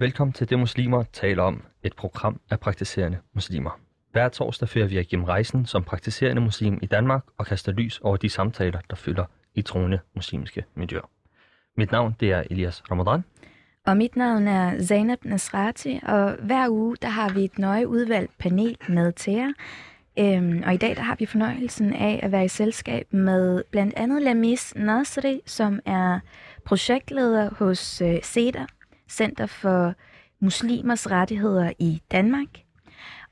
Velkommen til Det Muslimer taler om, et program af praktiserende muslimer. Hver torsdag fører vi igennem rejsen som praktiserende muslim i Danmark og kaster lys over de samtaler, der fylder i troende muslimske miljøer. Mit navn det er Elias Ramadan. Og mit navn er Zainab Nasrati, og hver uge der har vi et nøje udvalgt panel med til jer. Øhm, og i dag der har vi fornøjelsen af at være i selskab med blandt andet Lamis Nasri, som er projektleder hos øh, CEDA, Center for Muslimers Rettigheder i Danmark.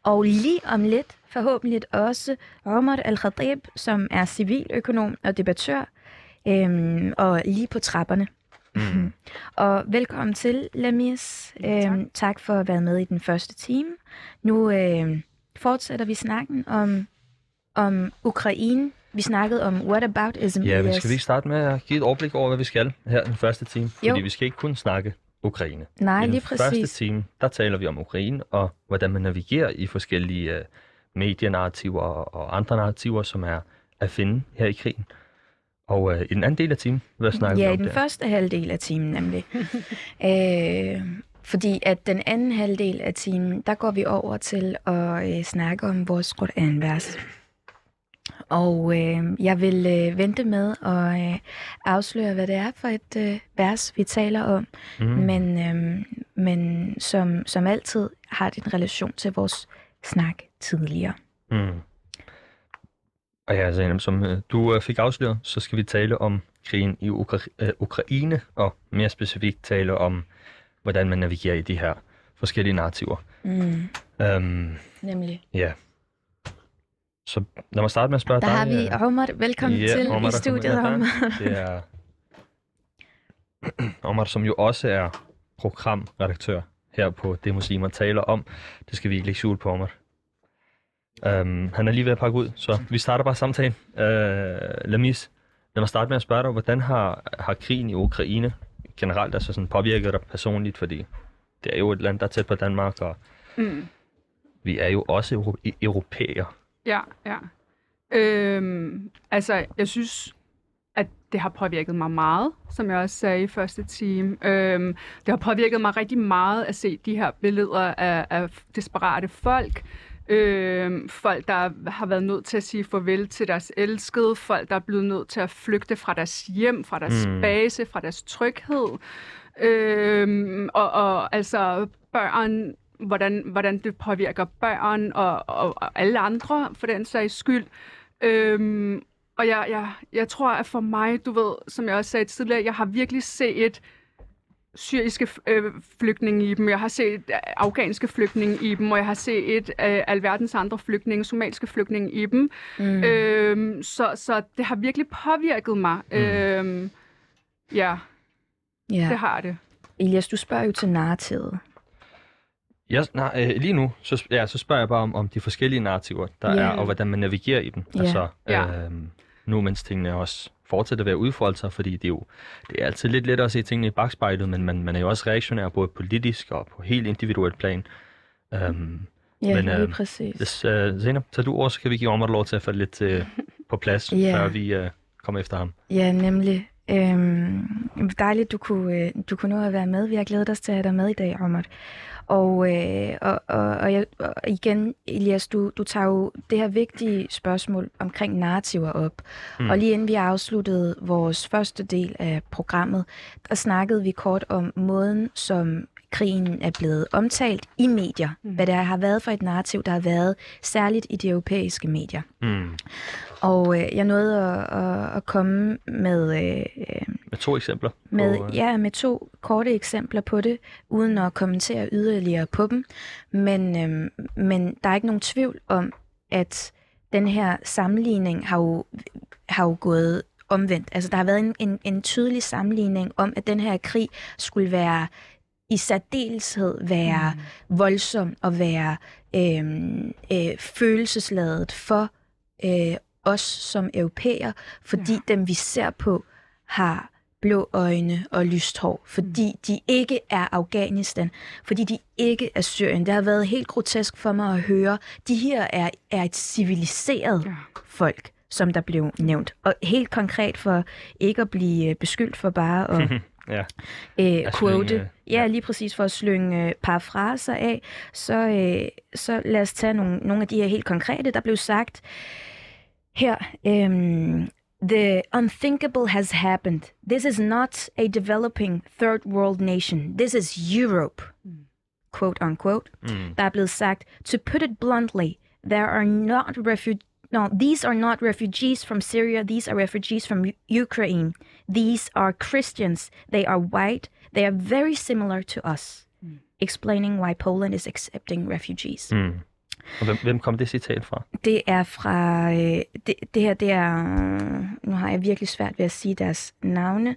Og lige om lidt forhåbentlig også Omar Al-Khatib, som er civiløkonom og debattør, øhm, og lige på trapperne. Mm. og velkommen til, Lamis. Ja, tak. Øhm, tak for at være med i den første time. Nu øh, fortsætter vi snakken om, om Ukraine. Vi snakkede om whataboutism. Ja, men skal vi ikke starte med at give et overblik over, hvad vi skal her den første time? Jo. Fordi vi skal ikke kun snakke Ukraine. Nej, I den lige første præcis. time, der taler vi om Ukraine og hvordan man navigerer i forskellige uh, medienarrativer og, andre narrativer, som er at finde her i krigen. Og uh, i den anden del af timen, hvad snakker vi Ja, om i den der? første halvdel af timen nemlig. øh, fordi at den anden halvdel af timen, der går vi over til at øh, snakke om vores Quran-vers. Og øh, jeg vil øh, vente med at øh, afsløre, hvad det er for et øh, vers, vi taler om. Mm. Men, øh, men som, som altid har det en relation til vores snak tidligere. Mm. Og ja, Zainab, som øh, du øh, fik afsløret, så skal vi tale om krigen i Ukra- øh, Ukraine, og mere specifikt tale om, hvordan man navigerer i de her forskellige narrativer. Mm, Um, nemlig. ja. Så lad mig starte med at spørge Der dig. har vi øh, Omar. Velkommen Ja, til Omar, i der studiet. Omar. Det er Omar, som jo også er programredaktør her på Det Muslimer taler om. Det skal vi ikke lægge skjul på, Omar. Um, han er lige ved at pakke ud, så vi starter bare samtalen. Uh, Lamis, lad mig starte med at spørge dig, hvordan har, har krigen i Ukraine generelt altså sådan påvirket dig personligt, fordi det er jo et land, der er tæt på Danmark, og Mm. vi er jo også euro- e- europæere. Ja, ja. Øhm, altså, jeg synes, at det har påvirket mig meget, som jeg også sagde i første time. Øhm, det har påvirket mig rigtig meget at se de her billeder af, af desperate folk. Øhm, folk, der har været nødt til at sige farvel til deres elskede. Folk, der er blevet nødt til at flygte fra deres hjem, fra deres Mm. base, fra deres tryghed. Øhm, og, og altså børn, hvordan, hvordan det påvirker børn og, og, og alle andre for den sags skyld. Øhm, og jeg, jeg, jeg tror, at for mig, du ved, som jeg også sagde tidligere, jeg har virkelig set syriske øh, flygtninge i dem, jeg har set øh, afghanske flygtninge i dem, og jeg har set øh, alverdens andre flygtninge, somaliske flygtninge i dem. Mm. Øhm, så, så det har virkelig påvirket mig. Mm. Øhm, ja, ja. det har det. Elias, du spørger jo til narrativet. Jeg, nej, øh, lige nu, så, ja, så spørger jeg bare om, om de forskellige narrativer, der Ja. er, og hvordan man navigerer i dem. Ja. Altså, Ja. øh, nu mens tingene også fortsætter ved at udfolde sig, fordi det er jo det er altid lidt lettere at se tingene i bagspejlet, men man, man er jo også reaktionær både politisk og på helt individuelt plan. Um, Ja, Men, øh, præcis. hvis, uh, Zena, tager du ord, så kan vi give Omar lov til at falde lidt uh, på plads, Ja. før vi uh, kommer efter ham. Ja, nemlig. Øhm, dejligt, du kunne, øh, du kunne nå at være med. Vi har glædet os til at have dig med i dag, Omar. Og, øh, og, og, og, jeg, og igen, Elias, du, du tager jo det her vigtige spørgsmål omkring narrativer op. Mm. Og lige inden vi afsluttede vores første del af programmet, der snakkede vi kort om måden, som krigen er blevet omtalt i medier. Mm. Hvad det har været for et narrativ, der har været særligt i de europæiske medier. Mm. Og øh, jeg nåede at, at, at komme med, øh, øh, Med to eksempler. med, på, øh, ja, med to korte eksempler på det, uden at kommentere yderligere på dem. Men, øh, men der er ikke nogen tvivl om, at den her sammenligning har jo, har jo gået omvendt. Altså der har været en, en, en tydelig sammenligning om, at den her krig skulle være i særdeleshed være mm. voldsom og være øh, øh, følelsesladet for øh, os som europæer, fordi Ja. dem vi ser på har blå øjne og lyst hår, fordi mm. de ikke er Afghanistan, fordi de ikke er Syrien. Det har været helt grotesk for mig at høre. De her er, er et civiliseret Ja. folk, som der blev nævnt. Og helt konkret for ikke at blive øh, beskyldt for bare at Ja. øh, quote. slynge, ja, lige præcis for at slynge øh, paraphraser af. Så, øh, så lad os tage nogle, nogle af de her helt konkrete, der blev sagt her. øhm, The unthinkable has happened. This is not a developing third world nation. This is Europe. Quote unquote. Mm. Der er blevet sagt, to put it bluntly, there are not refu- no, these are not refugees from Syria, these are refugees from U- Ukraine. These are Christians. They are white. They are very similar to us. Explaining why Poland is accepting refugees. Mm. Og hvem, hvem kom det citat fra? Det er fra, øh, det, det her, det er, øh, nu har jeg virkelig svært ved at sige deres navne.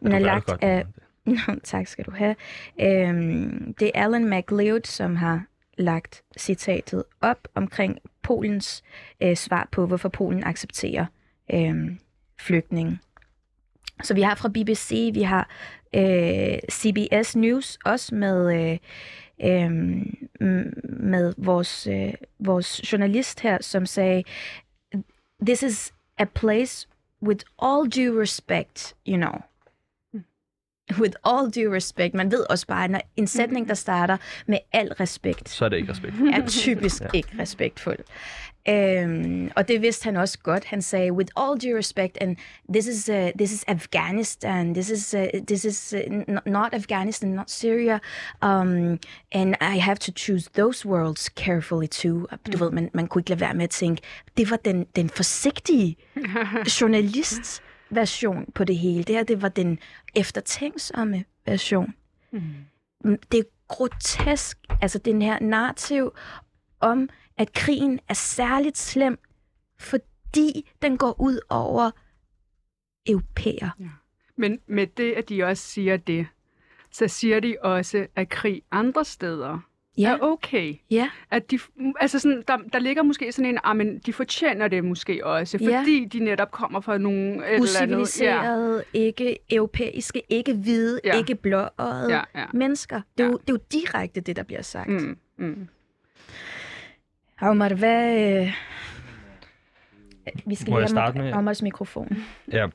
Den Du er lagt godt, af. Nå, tak skal du have. Øhm, det er Alan McLeod, som har lagt citatet op omkring Polens øh, svar på, hvorfor Polen accepterer øh, flygtninge. Så vi har fra BBC, vi har øh, CBS News også med, øh, øh, med vores, øh, vores journalist her, som sagde, This is a place with all due respect, you know. With all due respect. Man ved også bare, når en sætning, der starter med al respekt, Så er det ikke respekt. er typisk ja. ikke respektfuld. Øhm, og det vidste han også godt. Han sagde, with all due respect, and this is uh, this is Afghanistan, this is uh, this is uh, not Afghanistan, not Syria, um, and I have to choose those worlds carefully too. Du ved, man, man kunne ikke lade være med at tænke, det var den, den forsigtige journalist version på det hele. Det her, det var den eftertænksomme version. Mm, Det er grotesk, altså den her narrativ om, at krigen er særligt slem, fordi den går ud over europæer. Men med det, at de også siger det, så siger de også, at krig andre steder Ja, er okay. ja, At de, altså sådan, der, der ligger måske sådan en, ah, men de fortjener det måske også, Ja. fordi de netop kommer fra nogle usiviliserede, ikke europæiske, ikke hvide, Ja. ikke blåøjede Ja, ja. mennesker. Det er, Ja. jo, det er jo direkte det, der bliver sagt. Ja. Mm. Mm. Omar, hvad... Øh... Vi skal Må lige have med- Omars mikrofon. Ja.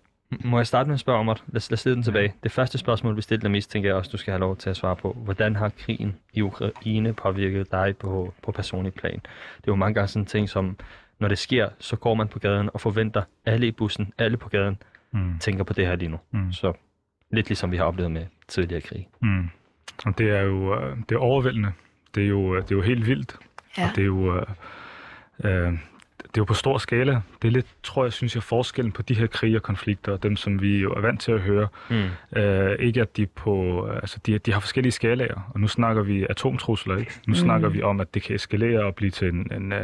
Må jeg starte med at spørge om, at lad, lad os den tilbage. Det første spørgsmål, vi stillede mest, tænker jeg også, du skal have lov til at svare på. Hvordan har krigen i Ukraine påvirket dig på, på personlig plan? Det er jo mange gange sådan en ting som, når det sker, så går man på gaden og forventer alle i bussen, alle på gaden, Mm. tænker på det her lige nu. Mm. Så lidt ligesom vi har oplevet med tidligere krig. Mm. Og det er jo øh, det er overvældende. Det er jo, øh, det er jo helt vildt. Ja. Og det er jo, øh, øh, det er jo på stor skala. Det er lidt, tror jeg, synes jeg, forskellen på de her krige og konflikter, dem, som vi jo er vant til at høre. Mm. Øh, ikke at de på, øh, altså de, de har forskellige skalaer, og nu snakker vi atomtrusler, ikke? Nu mm. snakker vi om, at det kan eskalere og blive til en, en uh,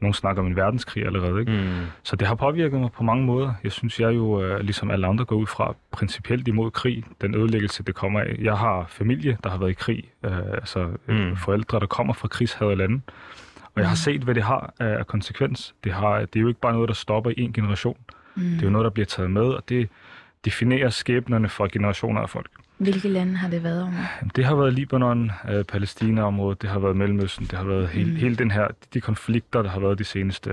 nogen snakker om en verdenskrig allerede, ikke? Mm. Så det har påvirket mig på mange måder. Jeg synes, jeg jo, øh, ligesom alle andre, går ud fra principielt imod krig. Den ødelæggelse, det kommer af. Jeg har familie, der har været i krig. Øh, altså Mm. mm. forældre, der kommer fra krigshadede lande. Og jeg har set, hvad det har af konsekvens. Det, har, det er jo ikke bare noget, der stopper i en generation. Mm. Det er jo noget, der bliver taget med, og det definerer skæbnerne for generationer af folk. Hvilke lande har det været om? Det har været Libanon, øh, Palæstina-området, det har været Mellemøsten, det har været hele, Mm. hele den her, de konflikter, der har været de seneste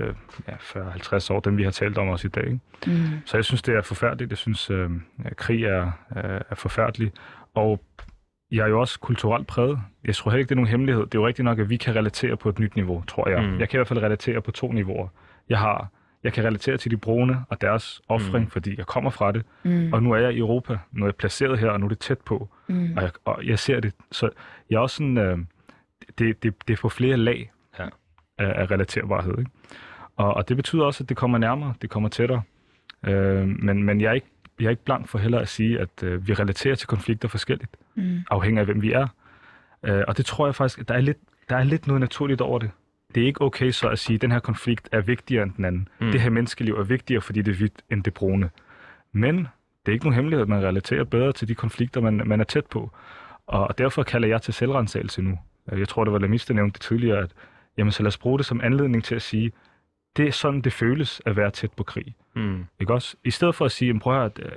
ja, 40-50 år, dem vi har talt om også i dag. Ikke? Mm. Så jeg synes, det er forfærdeligt. Jeg synes, øh, krig er, øh, er forfærdelig. Og jeg er jo også kulturelt præget. Jeg tror heller ikke, det er nogen hemmelighed. Det er jo rigtigt nok, at vi kan relatere på et nyt niveau, tror jeg. Mm. Jeg kan i hvert fald relatere på to niveauer. Jeg har jeg kan relatere til de brune og deres offring, Mm. mm. fordi jeg kommer fra det. Mm. Og nu er jeg i Europa. Nu er jeg placeret her, og nu er det tæt på. Mm. Og jeg, og jeg ser det. Så jeg er også sådan... Øh, det, det, det er på flere lag Ja. af, af relaterbarhed. Ikke? Og, og det betyder også, at det kommer nærmere, det kommer tættere. Øh, men, men jeg er ikke jeg er ikke blank for heller at sige, at øh, vi relaterer til konflikter forskelligt, Mm. afhængig af hvem vi er. Øh, og det tror jeg faktisk, at der er, lidt, der er lidt noget naturligt over det. Det er ikke okay så at sige, at den her konflikt er vigtigere end den anden. Mm. Det her menneskeliv er vigtigere, fordi det er hvidt end det brune. Men det er ikke nogen hemmelighed, at man relaterer bedre til de konflikter, man, man er tæt på. Og derfor kalder jeg til selvrensagelse nu. Øh, Jeg tror, det var Lamis, der nævnte det tidligere, at jamen, så lad os bruge det som anledning til at sige, det er sådan, det føles at være tæt på krig. Mm. Ikke også? I stedet for at sige, prøv at høre,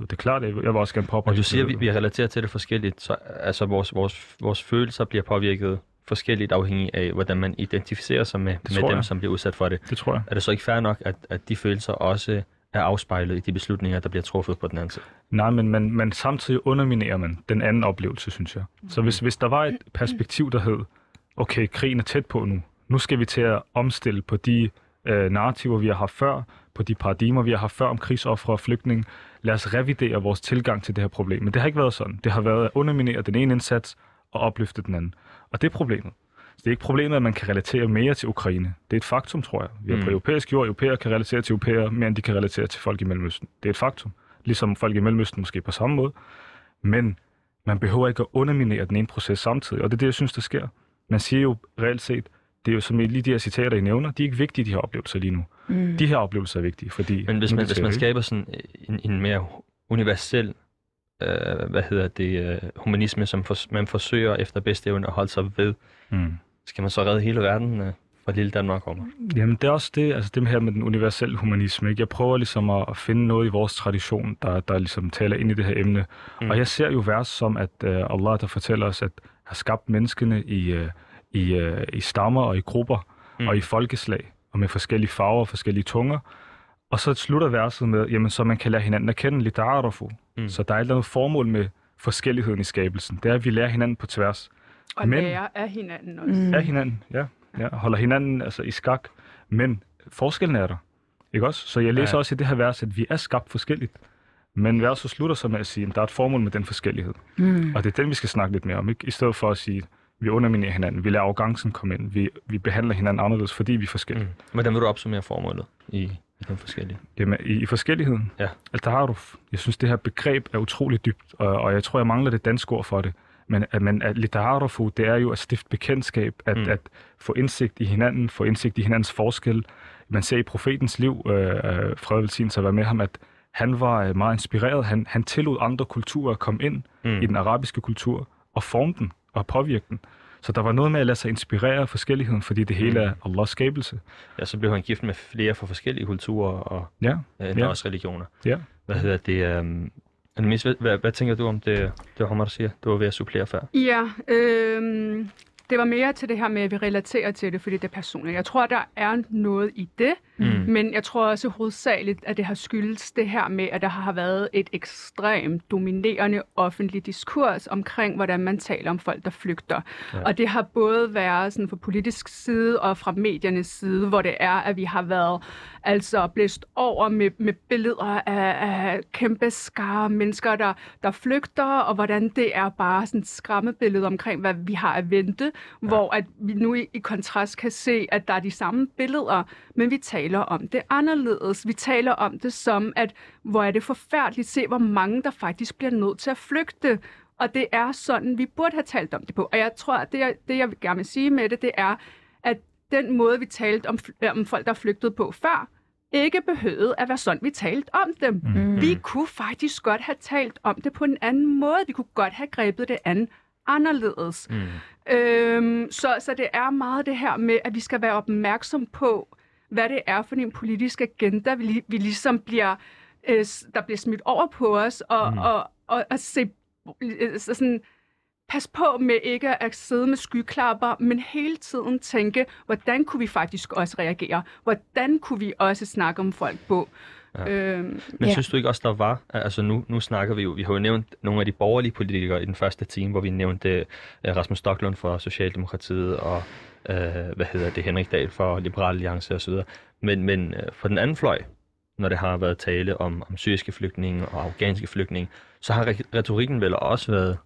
det, er klart, jeg vil jeg vil også gerne påpege. Og du siger, at vi, vi relaterer til det forskelligt, så altså vores, vores, vores følelser bliver påvirket forskelligt afhængig af, hvordan man identificerer sig med, med dem, jeg. som bliver udsat for det. Det tror jeg. Er det så ikke fair nok, at, at de følelser også er afspejlet i de beslutninger, der bliver truffet på den anden side. Nej, men, men, men samtidig underminerer man den anden oplevelse, synes jeg. Så hvis, hvis der var et perspektiv, der hed, okay, krigen er tæt på nu, nu skal vi til at omstille på de øh, narrativer, vi har haft før, på de paradigmer, vi har haft før om krigsoffre og flygtninge. Lad os revidere vores tilgang til det her problem. Men det har ikke været sådan. Det har været at underminere den ene indsats og opløfte den anden. Og det er problemet. Så det er ikke problemet, at man kan relatere mere til Ukraine. Det er et faktum, tror jeg. Vi er på Mm. europæisk jord. Europæer kan relatere til europæer mere, end de kan relatere til folk i Mellemøsten. Det er et faktum. Ligesom folk i Mellemøsten måske på samme måde. Men man behøver ikke at underminere den ene proces samtidig. Og det er det, jeg synes, der sker. Man siger jo reelt set, det er jo som lige de her citater, I nævner, de er ikke vigtige, de her oplevelser lige nu. Mm. De her oplevelser er vigtige, fordi... Men hvis man, hvis man skaber sådan en, en mere universel, øh, hvad hedder det, øh, humanisme, som for, man forsøger efter bedste evne at holde sig ved, Mm. skal man så redde hele verden øh, fra lille Danmark over? Jamen, det er også det, altså det her med den universelle humanisme. Ikke? Jeg prøver ligesom at, at finde noget i vores tradition, der, der ligesom taler ind i det her emne. Mm. Og jeg ser jo vers som, at uh, Allah, der fortæller os, at har skabt menneskene i, uh, i, uh, i stammer og i grupper Mm. og i folkeslag, og med forskellige farver og forskellige tunger. Og så slutter verset med, jamen, så man kan lære hinanden at kende lidt. Mm. Så der er et eller andet formål med forskelligheden i skabelsen. Det er, at vi lærer hinanden på tværs. Og Men- lære af hinanden også. Mm. af hinanden, ja. ja. Holder hinanden altså, i skak. Men forskellen er der. Ikke også? Så jeg læser Ja. ja. også i det her vers, at vi er skabt forskelligt. Men verset slutter så med at sige, at der er et formål med den forskellighed. Mm. Og det er den, vi skal snakke lidt mere om. Ikke? I stedet for at sige, at vi underminerer hinanden. Vi lader arrogancen komme ind. Vi, vi behandler hinanden anderledes, fordi vi er forskellige. Mm. Hvordan vil du opsummere formålet i, i den forskellige? Jamen, i, i forskelligheden. Ja. Altså, der har du, jeg synes, det her begreb er utroligt dybt, og, og jeg tror, jeg mangler det danske ord for det. Men, at, men at literarufu, det er jo at stifte bekendtskab, at, Mm. mm. at få indsigt i hinanden, få indsigt i hinandens forskel. Man ser i profetens liv, øh, øh, fred velsignelse at være med ham, at han var øh, meget inspireret. Han, han tillod andre kulturer at komme ind Mm. i den arabiske kultur og forme den og påvirke den. Så der var noget med at lade sig inspirere af forskelligheden, fordi det hele Mm. er Allahs skabelse. Ja, så blev han gift med flere fra forskellige kulturer og Ja, øh, Ja. også religioner. ja. Hvad hedder det? Um, Annemis, hvad, hvad, hvad tænker du om det, det Omar siger? Du var ved at supplere før. Ja, øh, det var mere til det her med, at vi relaterer til det, fordi det er personligt. Jeg tror, der er noget i det, Mm. men jeg tror også hovedsageligt, at det har skyldes det her med, at der har været et ekstremt dominerende offentlig diskurs omkring, hvordan man taler om folk, der flygter. Ja. Og det har både været sådan fra politisk side og fra mediernes side, hvor det er, at vi har været altså blæst over med, med billeder af, af kæmpe skare mennesker, der, der flygter, og hvordan det er bare sådan et skræmmebillede omkring, hvad vi har at vente, ja. hvor at vi nu i, i kontrast kan se, at der er de samme billeder, men vi taler om det anderledes. Vi taler om det som, at hvor er det forfærdeligt at se, hvor mange der faktisk bliver nødt til at flygte. Og det er sådan, vi burde have talt om det på. Og jeg tror, at det, jeg, det jeg gerne vil sige med det, det er, at den måde, vi talte om, om folk, der flygtede på før, ikke behøvede at være sådan, vi talte om dem. Mm. Vi kunne faktisk godt have talt om det på en anden måde. Vi kunne godt have grebet det an anderledes. Mm. Øhm, så, så det er meget det her med, at vi skal være opmærksom på, hvad det er for en politisk agenda, vi, vi ligesom bliver, øh, der bliver smidt over på os, og, Mm. mm. og, og, og se, øh, så sådan, pas på med ikke at sidde med skyklapper, men hele tiden tænke, hvordan kunne vi faktisk også reagere? Hvordan kunne vi også snakke om folk på? Ja. Øhm, Men Ja. synes du ikke også, der var, altså nu, nu snakker vi jo, vi har jo nævnt nogle af de borgerlige politikere i den første time, hvor vi nævnte uh, Rasmus Stocklund fra Socialdemokratiet og, uh, hvad hedder det, Henrik Dahl fra Liberal Alliance osv. Men, men uh, for den anden fløj, når det har været tale om, om syriske flygtninge og afghanske flygtninge, så har re- retorikken vel også været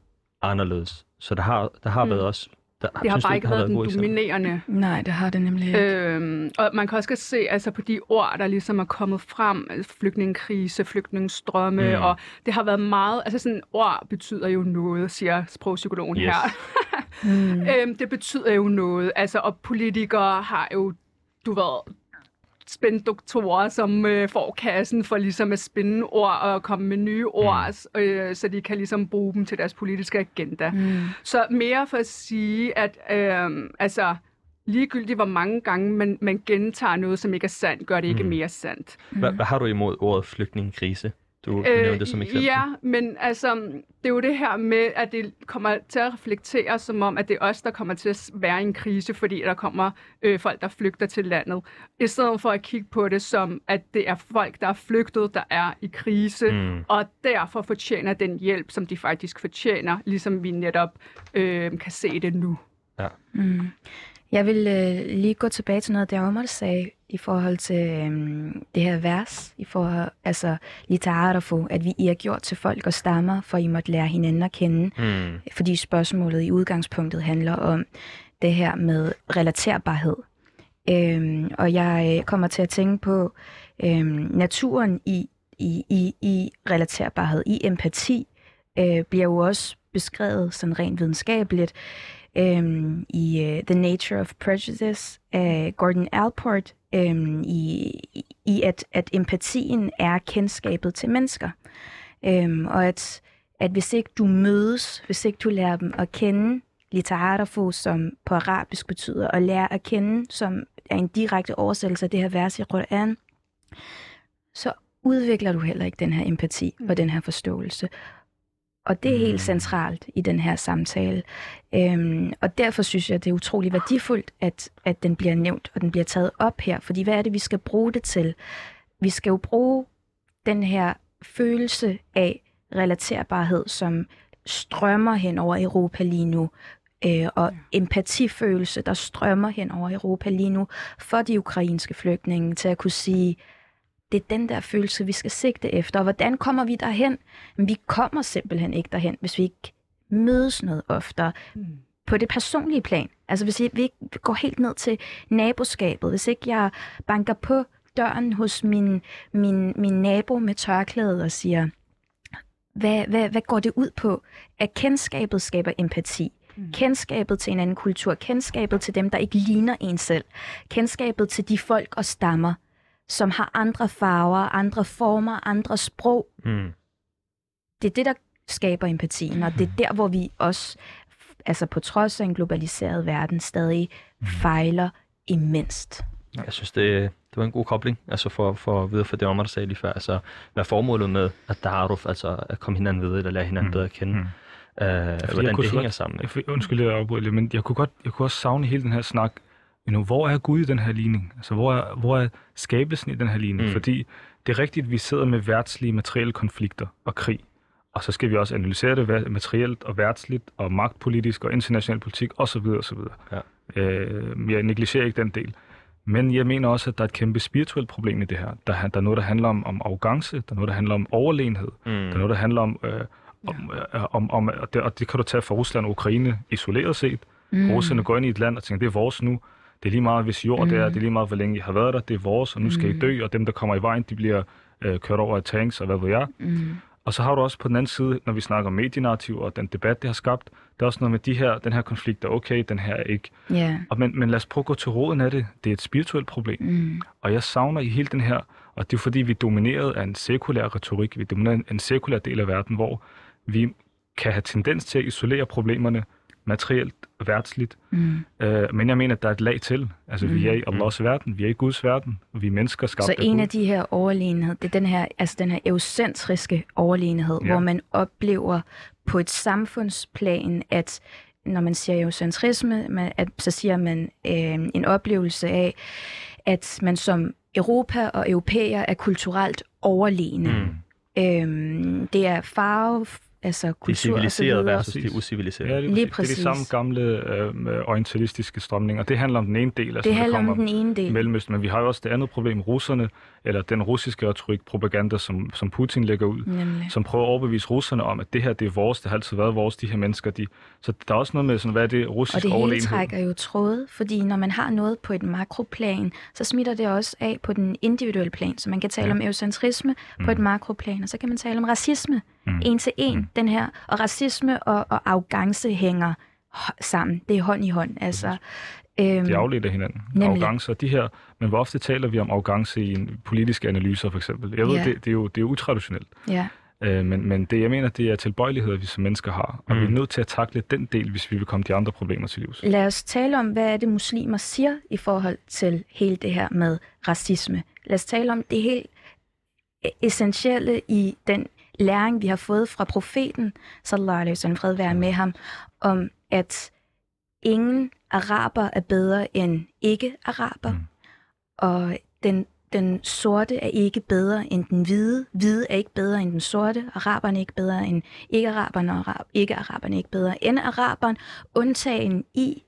anderledes. Så der har, der har Mm. været også... Der, det har synes bare ikke været den gode eksempler? dominerende Nej, det har det nemlig ikke. Øhm, og man kan også se altså på de ord, der ligesom er kommet frem, altså flygtningekrise, flygtningestrømme, Mm. mm. og det har været meget, altså sådan ord betyder jo noget, siger sprogpsykologen Yes. her. Mm. øhm, det betyder jo noget, altså og politikere har jo, du ved, spændt doktorer, som øh, får kassen for ligesom at spænde ord og komme med nye ord, mm. øh, så de kan ligesom bruge dem til deres politiske agenda. Mm. Så mere for at sige, at øh, altså, ligegyldigt hvor mange gange man, man gentager noget, som ikke er sandt, gør det ikke Mm. mere sandt. Hvad, hvad har du imod ordet flygtningekrise? Du, du nævnte det som eksempel. Ja, men altså, det er jo det her med, at det kommer til at reflektere som om, at det er os, der kommer til at være i en krise, fordi der kommer øh, folk, der flygter til landet. I stedet for at kigge på det som, at det er folk, der er flygtet, der er i krise, Mm. og derfor fortjener den hjælp, som de faktisk fortjener, ligesom vi netop øh, kan se det nu. Mm. Jeg vil øh, lige gå tilbage til noget, der Omar sagde i forhold til øh, det her vers, i forhold, altså litarafo, at vi I har gjort til folk og stammer, for I måtte lære hinanden at kende, Mm. fordi spørgsmålet i udgangspunktet handler om det her med relaterbarhed. Øhm, og jeg øh, kommer til at tænke på øhm, naturen i, i, i, i relaterbarhed, i empati, øh, bliver jo også beskrevet sådan rent videnskabeligt øhm, i uh, The Nature of Prejudice af Gordon Allport, øhm, i, i at, at empatien er kendskabet til mennesker. Øhm, og at, at hvis ikke du mødes, hvis ikke du lærer dem at kende, litarafo, som på arabisk betyder at lære at kende, som er en direkte oversættelse af det her vers i Quran, så udvikler du heller ikke den her empati og den her forståelse. Og det er helt centralt i den her samtale. Øhm, og derfor synes jeg, det er utrolig værdifuldt, at, at den bliver nævnt, og den bliver taget op her. Fordi hvad er det, vi skal bruge det til? Vi skal jo bruge den her følelse af relaterbarhed, som strømmer hen over Europa lige nu, øh, og empatifølelse, der strømmer hen over Europa lige nu, for de ukrainske flygtninge, til at kunne sige, det er den der følelse, vi skal sigte efter. Og hvordan kommer vi derhen? Men vi kommer simpelthen ikke derhen, hvis vi ikke mødes noget oftere på det personlige plan. Altså hvis vi ikke går helt ned til naboskabet, hvis ikke jeg banker på døren hos min, min, min nabo med tørklæde og siger, hvad, hvad, hvad går det ud på? At kendskabet skaber empati. Mm. Kendskabet til en anden kultur, kendskabet til dem, der ikke ligner en selv, kendskabet til de folk og stammer, som har andre farver, andre former, andre sprog. Mm. Det er det, der skaber empatien, og det er der, hvor vi også, altså på trods af en globaliseret verden, stadig fejler immenst. Jeg synes, det, det var en god kobling, altså for, for at vide for det om, der sagde lige før. Altså, hvad formålet med at daruf, altså at komme hinanden ved, eller lære hinanden Mm. bedre at kende? Mm. Øh, jeg hvordan kunne det hænger godt- sammen. Jeg, undskyld, jeg afbryder lidt, men jeg kunne, godt, jeg kunne også savne hele den her snak. You know, hvor er Gud i den her ligning? Altså, hvor er, hvor er skabelsen i den her ligning? Mm. Fordi det er rigtigt, at vi sidder med værtslige materielle konflikter og krig. Og så skal vi også analysere det materielt og værtsligt og magtpolitisk og international politik osv. osv. Ja. Øh, jeg negligerer ikke den del. Men jeg mener også, at der er et kæmpe spirituelt problem i det her. Der, er- der er noget, der handler om, om arrogance, der er noget, der handler om overlegenhed, Mm. der er noget, der handler om, øh, om, øh, om, om og, det, og det kan du tage fra Rusland og Ukraine isoleret set. Mm. Russerne går ind i et land og tænker, det er vores nu. Det er lige meget, hvis jord mm. det er, det er lige meget, hvor længe I har været der, det er vores, og nu skal mm. I dø, og dem, der kommer i vejen, de bliver øh, kørt over af tanks, og hvad ved jeg. Mm. Og så har du også på den anden side, når vi snakker om medienarrativ og den debat, det har skabt, der er også noget med de her, den her konflikt, der er okay, den her er ikke. Ja. Og men, men lad os prøve at gå til råden af det. Det er et spirituelt problem. Mm. Og jeg savner i hele den her, og det er fordi, vi er domineret af en sekulær retorik, vi er domineret af en sekulær del af verden, hvor vi kan have tendens til at isolere problemerne materielt værtsligt. Mm. Øh, men jeg mener, at der er et lag til. Altså, mm. vi er i Allahs verden, vi er i Guds verden, og vi er mennesker skabt Så af en Gud. af de her overlegenhed, det er den her, altså den her eucentriske overlegenhed, ja. Ja. hvor man oplever på et samfundsplan, at når man siger eucentrisme, man, at, så siger man øh, en oplevelse af, at man som Europa og europæer er kulturelt overlegne. Mm. Øhm, det er farve, altså De kultur civiliserede og så versus de Præcis. usiviliserede. Ja, lige, Lige præcis. Det er de samme gamle øh, orientalistiske strømninger. Det handler om den ene del, altså Det handler kommer om den ene del. Mellemøsten, men vi har jo også det andet problem, russerne, eller den russiske retorik, propaganda, som, som Putin lægger ud, Nemlig. som prøver at overbevise russerne om, at det her, det er vores, det har altid været vores, de her mennesker, de... Så der er også noget med, sådan, hvad er det Og russisk det hele trækker jo tråde, fordi når man har noget på et makroplan, så smitter det også af på den individuelle plan. Så man kan tale Ja. om eucentrisme på et makroplan, og så kan man tale om racisme Mm. en til en. Den her, og racisme og, og arrogance hænger sammen. Det er hånd i hånd. Altså, øhm, De afledt af hinanden. Nemlig. Arrogance og de her... Men hvor ofte taler vi om arrogance i en politiske analyser, for eksempel? Jeg ved, Ja. det, det, er jo, det er jo utraditionelt. ja. Øh, men, men det, jeg mener, det er tilbøjeligheder, vi som mennesker har. Og Mm. vi er nødt til at takle den del, hvis vi vil komme de andre problemer til livs. Lad os tale om, hvad er det muslimer siger i forhold til hele det her med racisme. Lad os tale om det helt essentielle i den læring, vi har fået fra profeten, sallallahu alaihi wasallam, fred være med ham, om at ingen araber er bedre end ikke-araber, Mm. og den, den sorte er ikke bedre end den hvide, hvide er ikke bedre end den sorte, araberne er ikke bedre end ikke-araberne, og arab, ikke-araberne er ikke bedre end araberen, undtagen i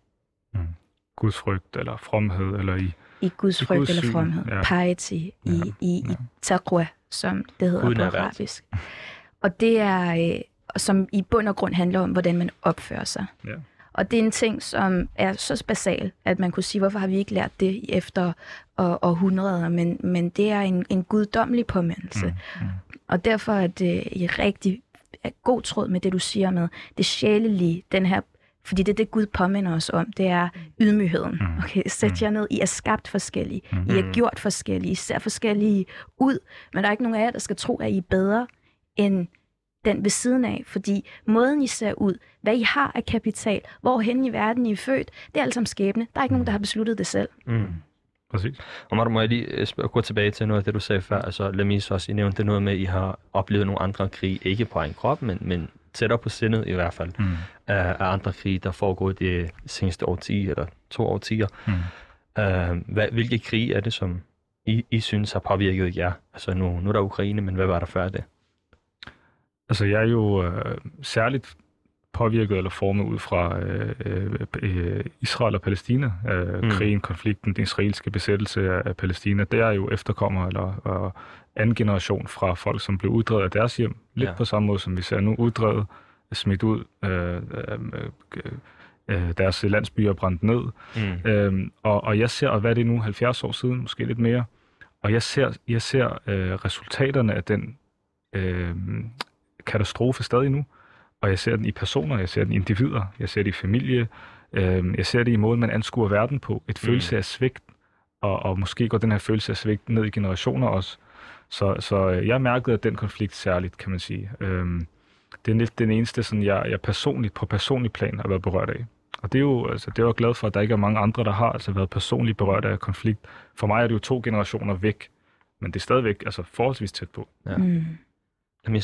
Gudsfrygt eller fromhed eller i... i Guds I frygt Guds eller fromhed, ja. piety, i, Ja, i, i ja. taqwa, som det hedder Guden på arabisk. Og det er, øh, som i bund og grund handler om, hvordan man opfører sig. Ja. Og det er en ting, som er så basal, at man kunne sige, hvorfor har vi ikke lært det efter år, århundreder, men, men det er en, en guddommelig påmindelse. Mm, mm. Og derfor er det i rigtig er god tråd med det, du siger med det sjælelige, den her, fordi det er det, Gud påminder os om, det er ydmygheden. Mm. Okay, sæt jer ned, I er skabt forskellige, Mm. I er gjort forskellige, I ser forskellige ud, men der er ikke nogen af jer, der skal tro, at I er bedre end den ved siden af, fordi måden I ser ud, hvad I har af kapital, hvorhen i verden I er født, det er alt sammen skæbne. Der er ikke nogen, der har besluttet det selv. Mm. Præcis. Og Martin, må jeg lige øh, spørge, gå tilbage til noget af det, du sagde før. Altså, Lamis også, I nævnte noget med, at I har oplevet nogle andre krige, ikke på egen krop, men, men tættere på sindet i hvert fald, Mm. af, af andre krige, der foregår de seneste årti eller to årtier. Mm. Uh, hvad, hvilke krige er det, som I, I synes har påvirket jer? Altså, nu, nu er der Ukraine, men hvad var der før det? Altså, jeg er jo øh, særligt påvirket eller formet ud fra øh, øh, øh, Israel og Palæstina. Øh, Mm. Krigen, konflikten, den israelske besættelse af, af Palæstina. Der er jo efterkommer eller øh, anden generation fra folk, som blev uddrevet af deres hjem. Lidt Ja. på samme måde, som vi ser nu. Uddrevet, smidt ud, øh, øh, øh, øh, deres landsbyer brændt ned. Mm. Øhm, og, og jeg ser, og hvad er det nu, 70 år siden, måske lidt mere, og jeg ser, jeg ser øh, resultaterne af den øh, katastrofe stadig nu, og jeg ser den i personer, jeg ser den i individer, jeg ser det i familie, øh, jeg ser det i måden, man anskuer verden på, et Mm. følelse af svigt, og, og måske går den her følelse af svigt ned i generationer også. Så, så øh, jeg mærkede, at den konflikt særligt, kan man sige. Øhm, det er lidt den eneste, sådan, jeg, jeg personligt, på personlig plan har været berørt af. Og det er jo, altså, det er jeg jo glad for, at der ikke er mange andre, der har altså været personligt berørt af konflikt. For mig er det jo to generationer væk, men det er stadigvæk altså, forholdsvis tæt på. Ja. Mm.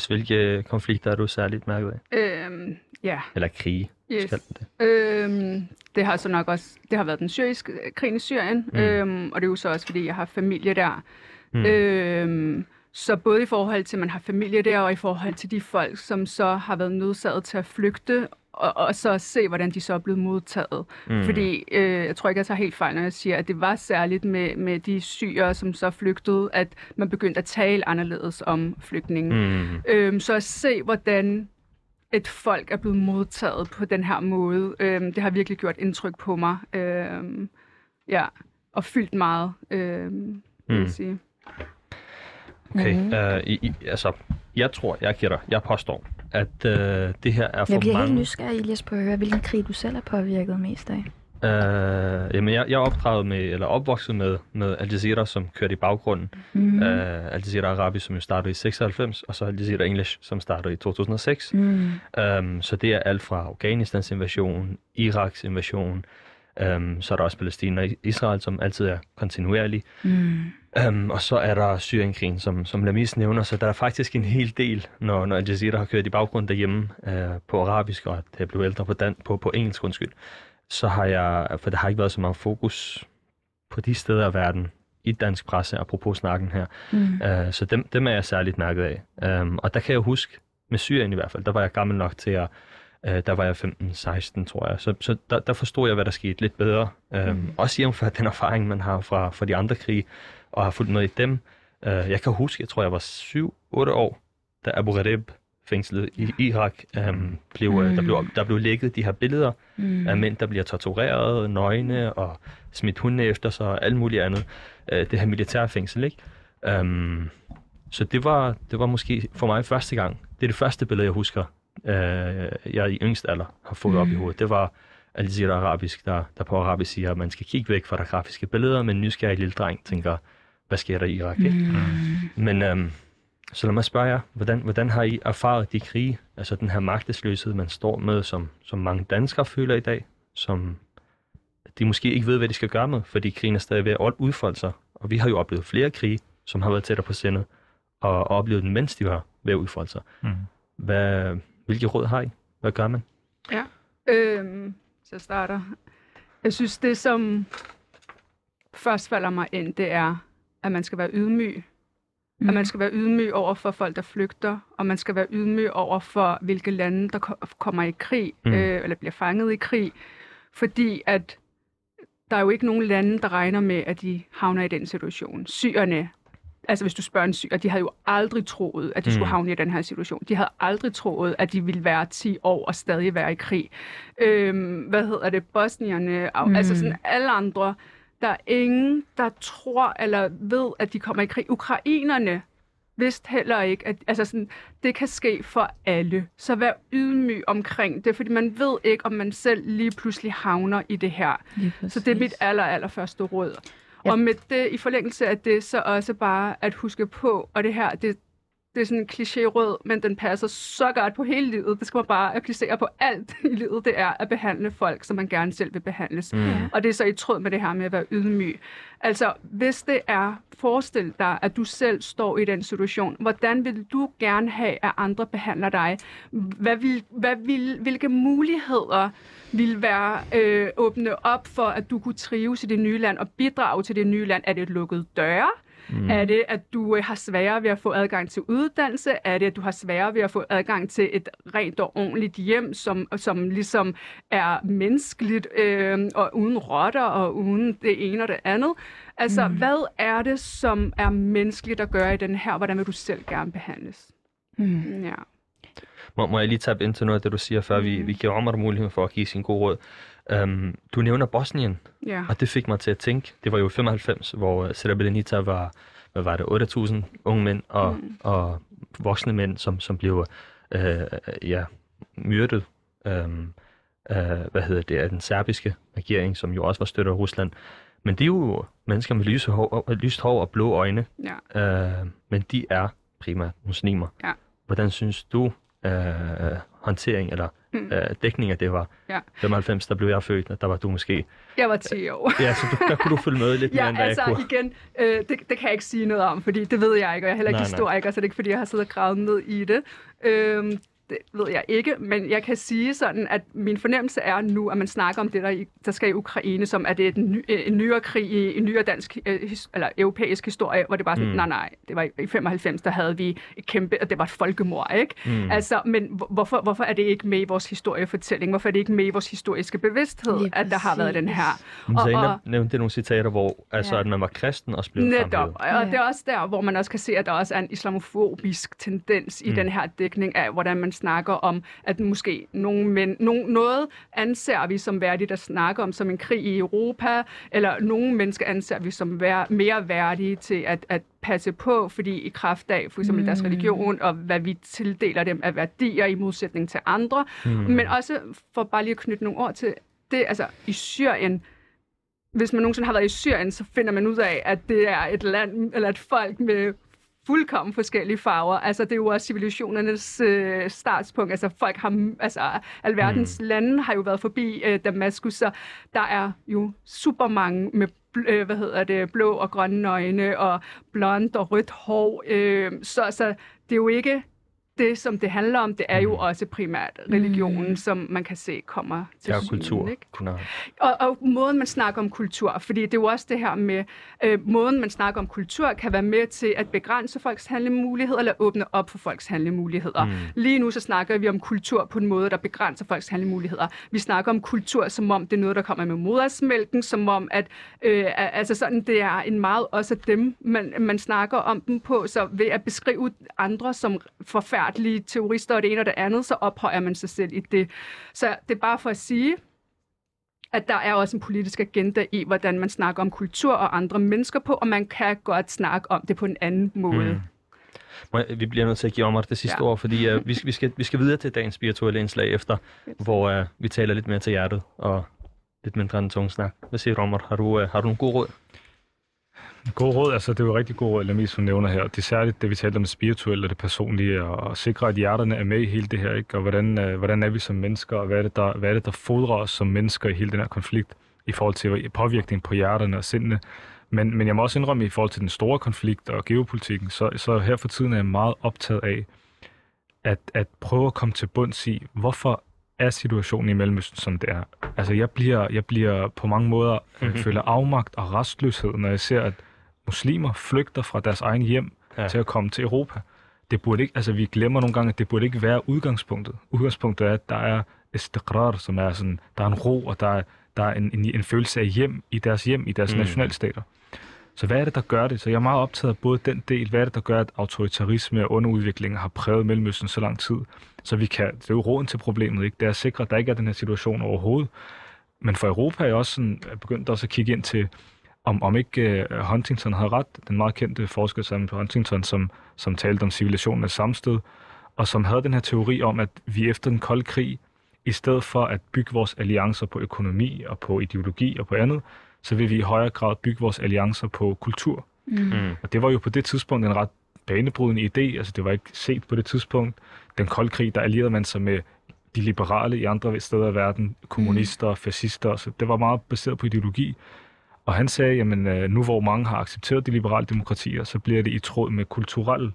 Hvilke konflikter er du særligt mærket af? Øhm, ja, Eller krige, yes. skal det. Øhm, det har så nok også, det har været den syriske krigen i Syrien, mm. øhm, og det er jo så også, fordi jeg har familie der. Mm. Mm. Øhm, så både i forhold til, at man har familie der, og i forhold til de folk, som så har været nødsaget til at flygte, og, og så se, hvordan de så er blevet modtaget. Mm. Mm. Fordi øh, jeg tror ikke, jeg tager helt fejl, når jeg siger, at det var særligt med, med de syre, som så flygtede, at man begyndte at tale anderledes om flygtningen. Mm. Øhm, så at se, hvordan et folk er blevet modtaget på den her måde, øhm, det har virkelig gjort indtryk på mig. Øhm, ja, og fyldt meget, øhm, vil Mm. jeg sige. Okay, Mhm. uh, I, I, altså, jeg tror, jeg gætter, jeg påstår, at uh, det her er for Jeg bliver mange... helt nysgerrig, Elias, på at høre, hvilken krig du selv er påvirket mest af. Uh, jamen, jeg, jeg er opdraget med, eller opvokset med, med Al Jazeera, som kørte i baggrunden. Mm. Uh, Al Jazeera Arabi, som jo startede i 96, og så Al Jazeera English, som startede i 2006. Mm. Um, så det er alt fra Afghanistans invasion, Iraks invasion, um, så er der også Palæstina og Israel, som altid er kontinuerlig. Mm. Um, og så er der Syrienkrigen, som, som Lamis nævner, så der er faktisk en hel del, når, når Al Jazeera har kørt i baggrund derhjemme uh, på arabisk, og det er blevet ældre på, dan- på, på engelsk, undskyld, så har jeg, for der har ikke været så meget fokus på de steder af verden i dansk presse, apropos snakken her. Mm. Uh, så dem, dem er jeg særligt mærket af. Um, og der kan jeg huske, med Syrien i hvert fald, der var jeg gammel nok til at, uh, der var jeg 15-16, tror jeg. Så, så der, der forstod jeg, hvad der skete lidt bedre. Um, mm. Også jævnfør den erfaring, man har fra, fra de andre krige, og har fulgt med i dem. Uh, jeg kan huske, jeg tror, jeg var 7-8 år, da Abu Ghraib fængslet i Irak, um, blev, mm. der, blev, der blev lækket de her billeder Mm. af mænd, der bliver tortureret, nøgne og smidt hunde efter sig og alt muligt andet. Uh, det her militærfængsel, ikke? Um, så det var, det var måske for mig første gang. Det er det første billede, jeg husker, uh, jeg i yngst alder har fået mm. op i Mm. hovedet. Det var Al Jazeera Arabisk, der, der på arabisk siger, at man skal kigge væk fra de grafiske billeder, men en nysgerrig lille dreng tænker, hvad sker der i Irak? Mm. Men øhm, så lad mig spørge jer, hvordan, hvordan har I erfaret de krige, altså den her magtesløshed, man står med, som, som mange danskere føler i dag, som de måske ikke ved, hvad de skal gøre med, fordi krigen er stadig ved at udfolde sig. Og vi har jo oplevet flere krige, som har været tættere på sindet, og, og opleve den, mens de var ved at udfolde sig. Mm. Hvad, hvilke råd har I? Hvad gør man? Ja. Øhm, så jeg starter. Jeg synes, det som først falder mig ind, det er, at man skal være ydmyg. Mm. At man skal være ydmyg over for folk, der flygter, og man skal være ydmyg over for, hvilke lande, der ko- kommer i krig, Mm. mm. øh, eller bliver fanget i krig. Fordi at der er jo ikke nogen lande, der regner med, at de havner i den situation. Syrerne, altså hvis du spørger en syrer, de havde jo aldrig troet, at de mm. skulle havne i den her situation. De havde aldrig troet, at de ville være 10 år og stadig være i krig. Øhm, hvad hedder det? Bosnierne. Mm. altså sådan alle andre. Der er ingen, der tror eller ved, at de kommer i krig. Ukrainerne vidste heller ikke, at altså sådan, det kan ske for alle. Så vær ydmyg omkring det, fordi man ved ikke, om man selv lige pludselig havner i det her. Så det er mit aller, aller første råd. Ja. Og med det, i forlængelse af det, så også bare at huske på, og det her, det, det er sådan en kliché-rød, men den passer så godt på hele livet. Det skal man bare applicere på alt i livet. Det er at behandle folk, som man gerne selv vil behandles. Mm. Og det er så i tråd med det her med at være ydmyg. Altså, hvis det er, forestil dig, at du selv står i den situation. Hvordan vil du gerne have, at andre behandler dig? Hvad vil, hvad vil, hvilke muligheder vil være øh, åbne op for, at du kunne trives i det nye land og bidrage til det nye land? Er det et lukket døre? Mm. Er det, at du øh, har sværere ved at få adgang til uddannelse? Er det, at du har sværere ved at få adgang til et rent og ordentligt hjem, som, som ligesom er menneskeligt øh, og uden rotter og uden det ene og det andet? Altså, mm. hvad er det, som er menneskeligt at gøre i den her? Hvordan vil du selv gerne behandles? Mm. Ja. Må, må jeg lige tabe ind til noget af det, du siger, før vi, vi giver Omar mulighed for at give sin gode råd. Um, du nævner Bosnien, Ja. og det fik mig til at tænke, det var jo i 95, hvor øh, Srebrenica var, hvad var det, 8.000 unge mænd og, mm. og voksne mænd, som, som blev øh, ja, myrdet. Um, øh, hvad hedder det, af den serbiske regering, som jo også var støtter af Rusland. Men det er jo mennesker med lyse hår, lyst hår og blå øjne, ja. øh, men de er primært muslimer. Ja. Hvordan synes du, øh, håndtering eller Mm. øh, dækning af det var? Ja. 95, der blev jeg født, og der var du måske... Jeg var 10 år. Ja, så du, der kunne du følge med lidt mere, Ja, end altså jeg kunne. igen, øh, det, det kan jeg ikke sige noget om, fordi det ved jeg ikke, og jeg er heller ikke Nej, nej. historiker, så det er ikke, fordi jeg har siddet og gravet ned i det. Øhm, det ved jeg ikke, men jeg kan sige sådan, at min fornemmelse er nu, at man snakker om det, der, i, der skal i Ukraine, som at det er en, ny, øh, en nyere krig i en nyere dansk, øh, his, eller europæisk historie, hvor det bare sådan, Mm. nej, nej, det var i, i 95, der havde vi et kæmpe, og det var et folkemord, ikke? Mm. Altså, men hvor- hvorfor, hvorfor er det ikke med i vores historiefortælling? Hvorfor er det ikke med i vores historiske bevidsthed, Lige at der har været den her? Men og- Zainab og- nævnte nogle citater, hvor altså, Ja. at man var kristen og blev Netop, fremhævet. og Ja. det er også der, hvor man også kan se, at der også er en islamofobisk tendens i Mm. den her dækning af, hvordan man snakker om, at måske nogle mænd, no, noget anser vi som værdigt at snakke om som en krig i Europa, eller nogle mennesker anser vi som vær, mere værdige til at, at passe på, fordi i kraft af for eksempel mm. deres religion, og hvad vi tildeler dem af værdier i modsætning til andre, Mm. men også for bare lige at knytte nogle ord til det, altså i Syrien, hvis man nogensinde har været i Syrien, så finder man ud af, at det er et land, eller et folk med fuldkommen forskellige farver. Altså, det er jo også civilisationernes øh, startspunkt. Altså, folk har, altså, alverdens mm. lande har jo været forbi øh, Damaskus, så der er jo super mange med øh, hvad hedder det, blå og grønne øjne, og blond og rødt hår. Øh, så, så det er jo ikke det, som det handler om. Det er jo også primært religionen, Mm. som man kan se kommer til Ja, syne, kultur. Ikke? Og, og måden, man snakker om kultur, fordi det er jo også det her med, øh, måden, man snakker om kultur, kan være med til at begrænse folks handlemuligheder, eller åbne op for folks handlemuligheder. Mm. Mm. Lige nu så snakker vi om kultur på en måde, der begrænser folks handlemuligheder. Vi snakker om kultur, som om det er noget, der kommer med modersmælken, som om, at øh, altså sådan, det er en meget også af dem, man, man snakker om dem på, så ved at beskrive andre som forfærdelige terrorister og det ene og det andet, så ophøjer man sig selv i det. Så det er bare for at sige, at der er også en politisk agenda i, hvordan man snakker om kultur og andre mennesker på, og man kan godt snakke om det på en anden måde. Mm. Vi bliver nødt til at give Omar det sidste Ja. ord, fordi uh, vi, skal, vi, skal, vi skal videre til dagens spirituelle indslag efter, hvor uh, vi taler lidt mere til hjertet og lidt mindre end tungsnak. Hvad siger du, Omar? Har du, uh, har du nogle gode råd? God råd, altså det er jo rigtig god råd, Lamis, hun nævner her. Det er særligt det, vi talte om det spirituelle og det personlige, og at sikre, at hjerterne er med i hele det her, ikke? og hvordan, øh, hvordan er vi som mennesker, og hvad er, det, der, hvad er det, der fodrer os som mennesker i hele den her konflikt, i forhold til påvirkning på hjerterne og sindene. Men, men jeg må også indrømme, i forhold til den store konflikt og geopolitikken, så, så her for tiden er jeg meget optaget af, at, at prøve at komme til bunds i, hvorfor er situationen i Mellemøsten, som det er. Altså, jeg bliver, jeg bliver på mange måder mm-hmm. føler afmagt og restløshed, når jeg ser, at muslimer flygter fra deres egen hjem ja. til at komme til Europa. Det burde ikke, altså vi glemmer nogle gange, at det burde ikke være udgangspunktet. Udgangspunktet er, at der er istiqrar, som er sådan, der er en ro, og der er, der er en, en, en følelse af hjem i deres hjem, i deres mm. nationalstater. Så hvad er det, der gør det? Så jeg er meget optaget af både den del, hvad er det, der gør, at autoritarisme og underudvikling har præget Mellemøsten så lang tid, så vi kan, det er jo råden til problemet, ikke? det er at sikre, at der ikke er den her situation overhovedet. Men for Europa er jeg også sådan, begyndt også at kigge ind til, om, om ikke uh, Huntington havde ret, den meget kendte forsker sammen på Huntington, som, som talte om civilisationen af samsted, og som havde den her teori om, at vi efter den kolde krig, i stedet for at bygge vores alliancer på økonomi og på ideologi og på andet, så vil vi i højere grad bygge vores alliancer på kultur. Mm. Og det var jo på det tidspunkt en ret banebrydende idé, altså det var ikke set på det tidspunkt. Den kolde krig, der allierede man sig med de liberale i andre steder i verden, kommunister, mm. fascister, så det var meget baseret på ideologi. Og han sagde, jamen øh, nu hvor mange har accepteret de liberale demokratier, så bliver det i tråd med kulturelle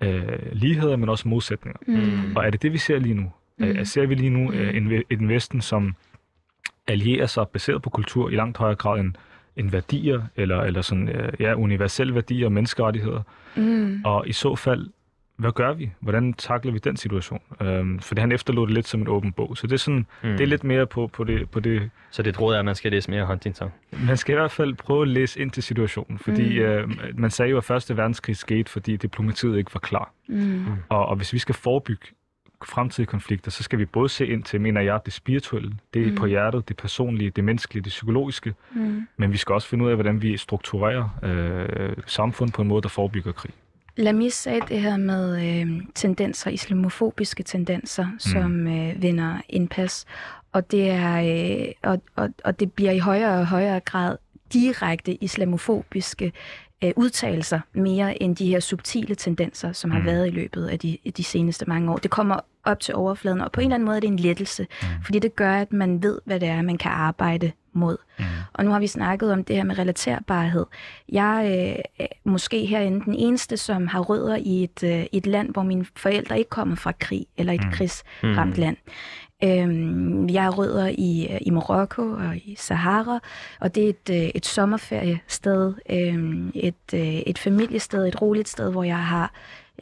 øh, ligheder, men også modsætninger. Mm. Og er det det, vi ser lige nu? Mm. Øh, ser vi lige nu øh, en, en Vesten, som allierer sig baseret på kultur i langt højere grad end, end værdier, eller, eller sådan, øh, ja, universelle værdier og menneskerettigheder. Mm. Og i så fald, hvad gør vi? Hvordan takler vi den situation? Øhm, for han efterlod det lidt som en åben bog. Så det er, sådan, mm. det er lidt mere på, på, det, på det... Så det råd er, at man skal læse mere Huntington? Man skal i hvert fald prøve at læse ind til situationen. Fordi mm. øh, man sagde jo, at Første Verdenskrig skete, fordi diplomatiet ikke var klar. Mm. Og, og hvis vi skal forebygge fremtidige konflikter, så skal vi både se ind til, mener jeg, det spirituelle, det mm. på hjertet, det personlige, det menneskelige, det psykologiske, mm. men vi skal også finde ud af, hvordan vi strukturerer øh, samfund på en måde, der forebygger krig. Lamis sagde det her med øh, tendenser, islamofobiske tendenser, mm. som øh, vinder indpas, og det, er, øh, og, og, og det bliver i højere og højere grad direkte islamofobiske øh, udtalelser mere end de her subtile tendenser, som har mm. været i løbet af de, de seneste mange år. Det kommer op til overfladen, og på en eller anden måde er det en lettelse, mm. fordi det gør, at man ved, hvad det er, man kan arbejde mod. Mm. Og nu har vi snakket om det her med relaterbarhed. Jeg øh, er måske herinde den eneste, som har rødder i et, øh, et land, hvor mine forældre ikke kommer fra krig eller et mm. krigsramt mm. land. Øhm, jeg har rødder i, øh, i Marokko og i Sahara, og det er et, øh, et sommerferiested, øhm, et, øh, et familiested, et roligt sted, hvor jeg har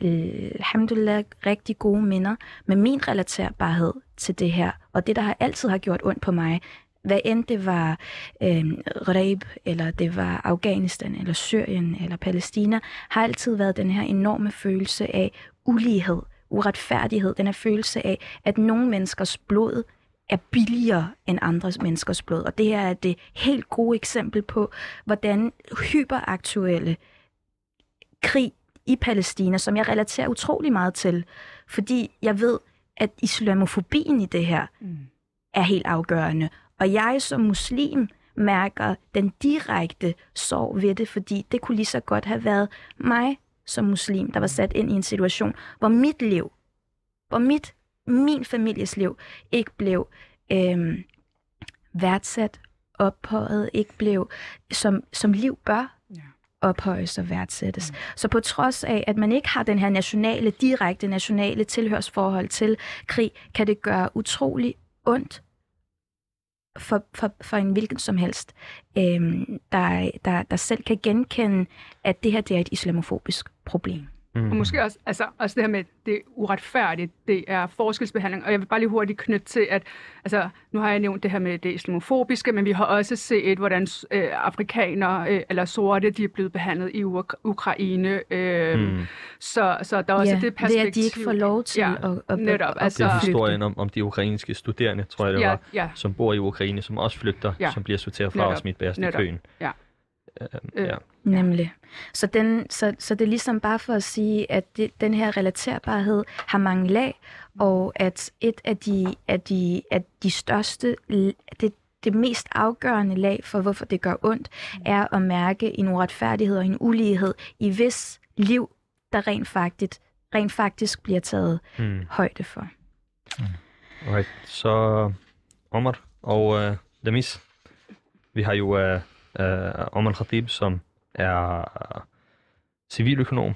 alhamdulillah rigtig gode minder med min relaterbarhed til det her. Og det, der har altid har gjort ondt på mig, hvad end det var øh, Reib, eller det var Afghanistan, eller Syrien, eller Palæstina, har altid været den her enorme følelse af ulighed, uretfærdighed, den her følelse af, at nogle menneskers blod er billigere end andres menneskers blod. Og det her er det helt gode eksempel på, hvordan hyperaktuelle krig i Palæstina, som jeg relaterer utrolig meget til, fordi jeg ved, at islamofobien i det her mm. er helt afgørende. Og jeg som muslim mærker den direkte sorg ved det, fordi det kunne lige så godt have været mig som muslim, der var sat ind i en situation, hvor mit liv, hvor mit, min families liv ikke blev øhm, værdsat, ophøjet, ikke blev, som, som liv bør ophøjes og værdsættes. Mm. Så på trods af, at man ikke har den her nationale, direkte nationale tilhørsforhold til krig, kan det gøre utrolig ondt for, for, for en hvilken som helst, øh, der, der, der selv kan genkende, at det her det er et islamofobisk problem. Mm. Og måske også, altså, også det her med, det er uretfærdigt, det er forskelsbehandling. Og jeg vil bare lige hurtigt knytte til, at altså, nu har jeg nævnt det her med det islamofobiske, men vi har også set, hvordan øh, afrikanere øh, eller sorte, de er blevet behandlet i Uk- Ukraine. Øh, mm. så, så der er også ja, det perspektiv. det er, at de ikke får lov til ja, at, at, netop, at, at altså, Det er historien om, om de ukrainske studerende, tror jeg det ja, var, ja. som bor i Ukraine, som også flygter, ja. som bliver sorteret fra netop, og smidt bærest i køen. Ja. Øh, øh, ja. Nemlig. Så, den, så, så det er ligesom bare for at sige, at det, den her relaterbarhed har mange lag, og at et af de, af de, af de største, det, det mest afgørende lag for, hvorfor det gør ondt, er at mærke en uretfærdighed og en ulighed i hvis liv, der rent faktisk, rent faktisk bliver taget mm. højde for. Mm. Alright, så Omar og uh, Lamis, vi har jo uh, øh, Omar Khatib som er civiløkonom,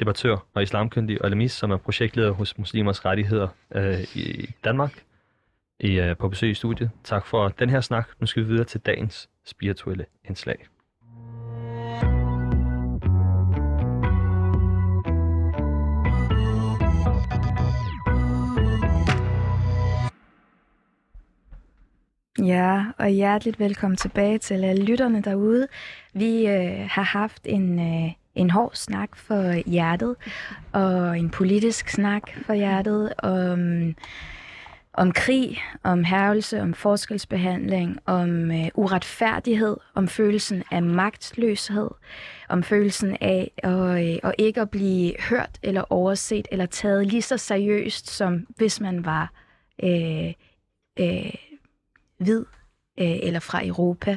debattør og islamkyndig, og Lamis, som er projektleder hos Muslimers Rettigheder øh, i Danmark, i, øh, på besøg i studiet. Tak for den her snak. Nu skal vi videre til dagens spirituelle indslag. Ja, og hjerteligt velkommen tilbage til alle lytterne derude. Vi øh, har haft en, øh, en hård snak for hjertet, og en politisk snak for hjertet, om, om krig, om hervelse, om forskelsbehandling, om øh, uretfærdighed, om følelsen af magtløshed, om følelsen af øh, at, øh, at ikke at blive hørt eller overset eller taget lige så seriøst, som hvis man var øh, øh, hvid øh, eller fra Europa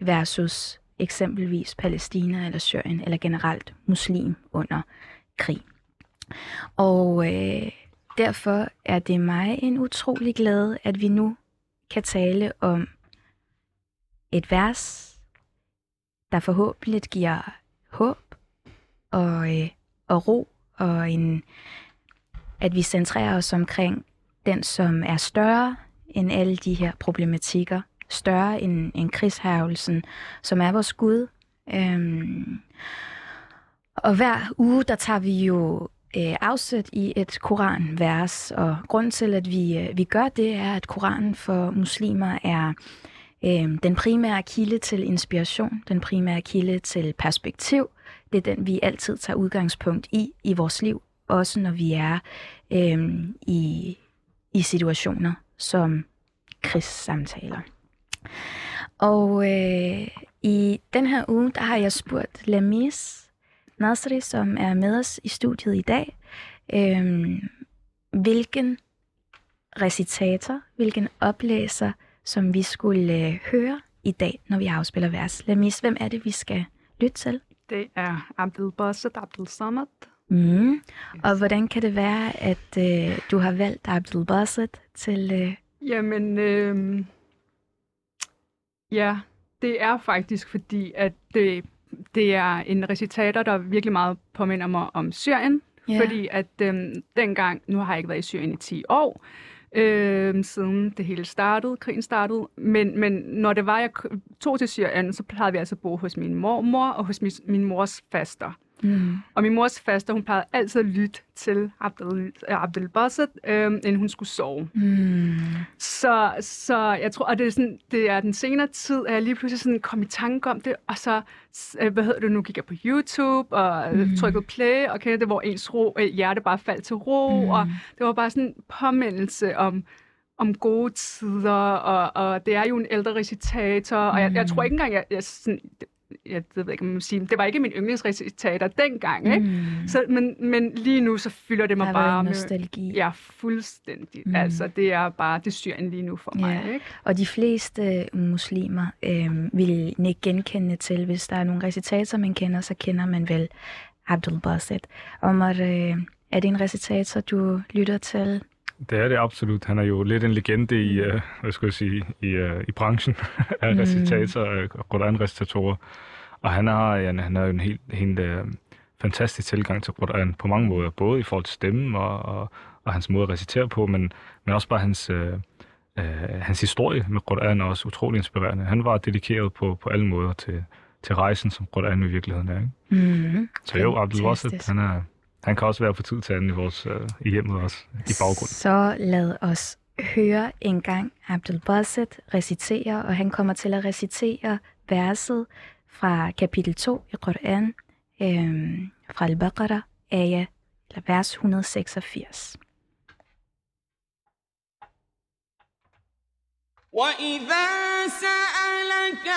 versus eksempelvis Palæstina eller Syrien eller generelt muslim under krig. Og øh, derfor er det mig en utrolig glæde, at vi nu kan tale om et vers, der forhåbentlig giver håb og, øh, og ro, og en, at vi centrerer os omkring den, som er større end alle de her problematikker, større end, end krigshærvelsen, som er vores Gud. Øhm, og hver uge, der tager vi jo øh, afsæt i et koranvers, og grund til, at vi, øh, vi gør det, er, at koranen for muslimer er øh, den primære kilde til inspiration, den primære kilde til perspektiv. Det er den, vi altid tager udgangspunkt i i vores liv, også når vi er øh, i, i situationer, som krigssamtaler. Og øh, i den her uge, der har jeg spurgt Lamis Nasri, som er med os i studiet i dag, øh, hvilken recitator, hvilken oplæser, som vi skulle øh, høre i dag, når vi afspiller vers. Lamis, hvem er det, vi skal lytte til? Det er Abdul Basit Abdul Samad. Mm. Og hvordan kan det være, at øh, du har valgt Abdul Basit til øh, Jamen, øh, ja, det er faktisk fordi, at det, det er en recitator, der virkelig meget påminder mig om Syrien. Yeah. Fordi at øh, dengang, nu har jeg ikke været i Syrien i 10 år, øh, siden det hele startede, krigen startede. Men, men når det var, jeg tog til Syrien, så plejede vi altså at bo hos min mormor og hos min, min mors faster. Mm. Og min mors faster, hun plejede altid at lytte til Abdel, Abdel Basset, øh, inden hun skulle sove. Mm. Så, så jeg tror, at det er, sådan, det er den senere tid, at jeg lige pludselig sådan kom i tanke om det, og så, øh, hvad hedder det nu, gik jeg på YouTube og mm. trykkede play, og kendte det, hvor ens ro, øh, hjerte bare faldt til ro, mm. og det var bare sådan en påmindelse om, om gode tider, og, og det er jo en ældre recitator, og jeg, jeg tror ikke engang, jeg, jeg sådan, jeg ved ikke, om man sige, det var ikke min yndlingsrecitater dengang, ikke? Mm. Så, men, men lige nu, så fylder det mig der bare med... nostalgi. Ja, fuldstændig. Mm. Altså, det er bare, det Syrien lige nu for mig, ja. ikke? Og de fleste muslimer øh, vil ikke genkende til, hvis der er nogle recitater, man kender, så kender man vel Abdul Basit. Omar, øh, er det en recitator, du lytter til? Det er det absolut. Han er jo lidt en legende i, uh, hvad skal jeg sige, i, uh, i branchen af mm. recitator, Quran-recitatorer. Og han har, ja, han har jo en helt, helt uh, fantastisk tilgang til Quran på mange måder, både i forhold til stemmen og, og, og hans måde at recitere på, men, men også bare hans, uh, uh, hans historie med Quran er også utrolig inspirerende. Han var dedikeret på, på alle måder til, til rejsen, som Quran i virkeligheden er. Ikke? Mm. Så jo, Abdul Wasset, han er, han kan også være på tid til anden i, vores, øh, i hjemmet også, i baggrunden. Så lad os høre en gang Abdul Basit recitere, og han kommer til at recitere verset fra kapitel 2 i Quran, øh, fra Al-Baqarah, ayah, eller vers 186. وَإِذَا سَأَلَكَ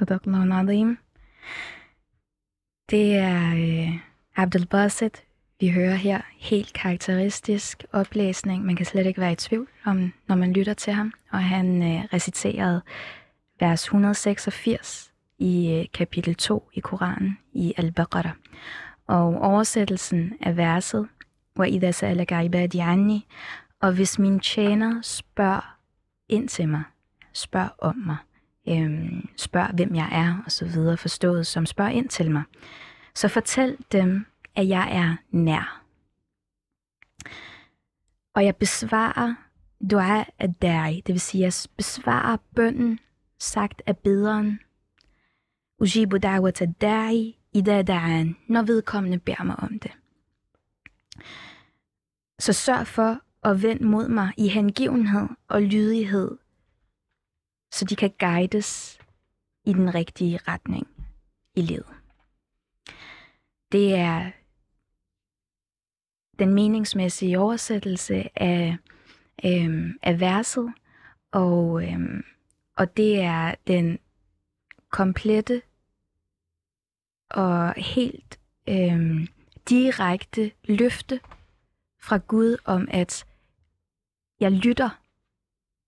Sadaqallahu Nadim. Det er øh, Abdel Basit, vi hører her. Helt karakteristisk oplæsning. Man kan slet ikke være i tvivl om, når man lytter til ham. Og han øh, reciterede vers 186 i øh, kapitel 2 i Koranen i Al-Baqarah. Og oversættelsen af verset, وَإِذَا سَأَلَكَ عِبَادِ عَنِّي Og hvis min tjener spørger ind til mig, spørg om mig, øhm, spørg hvem jeg er, og så videre, forstået som spørg ind til mig, så fortæl dem, at jeg er nær. Og jeg besvarer dua af dari, det vil sige, jeg besvarer bønden sagt af bederen. Ujibu da'wat ad-da'i ida da'an, når vedkommende beder mig om det. Så sørg for at vende mod mig i hengivenhed og lydighed, så de kan guides i den rigtige retning i livet. Det er den meningsmæssige oversættelse af, øhm, af verset, og, øhm, og det er den komplette og helt øhm, direkte løfte fra Gud om, at jeg lytter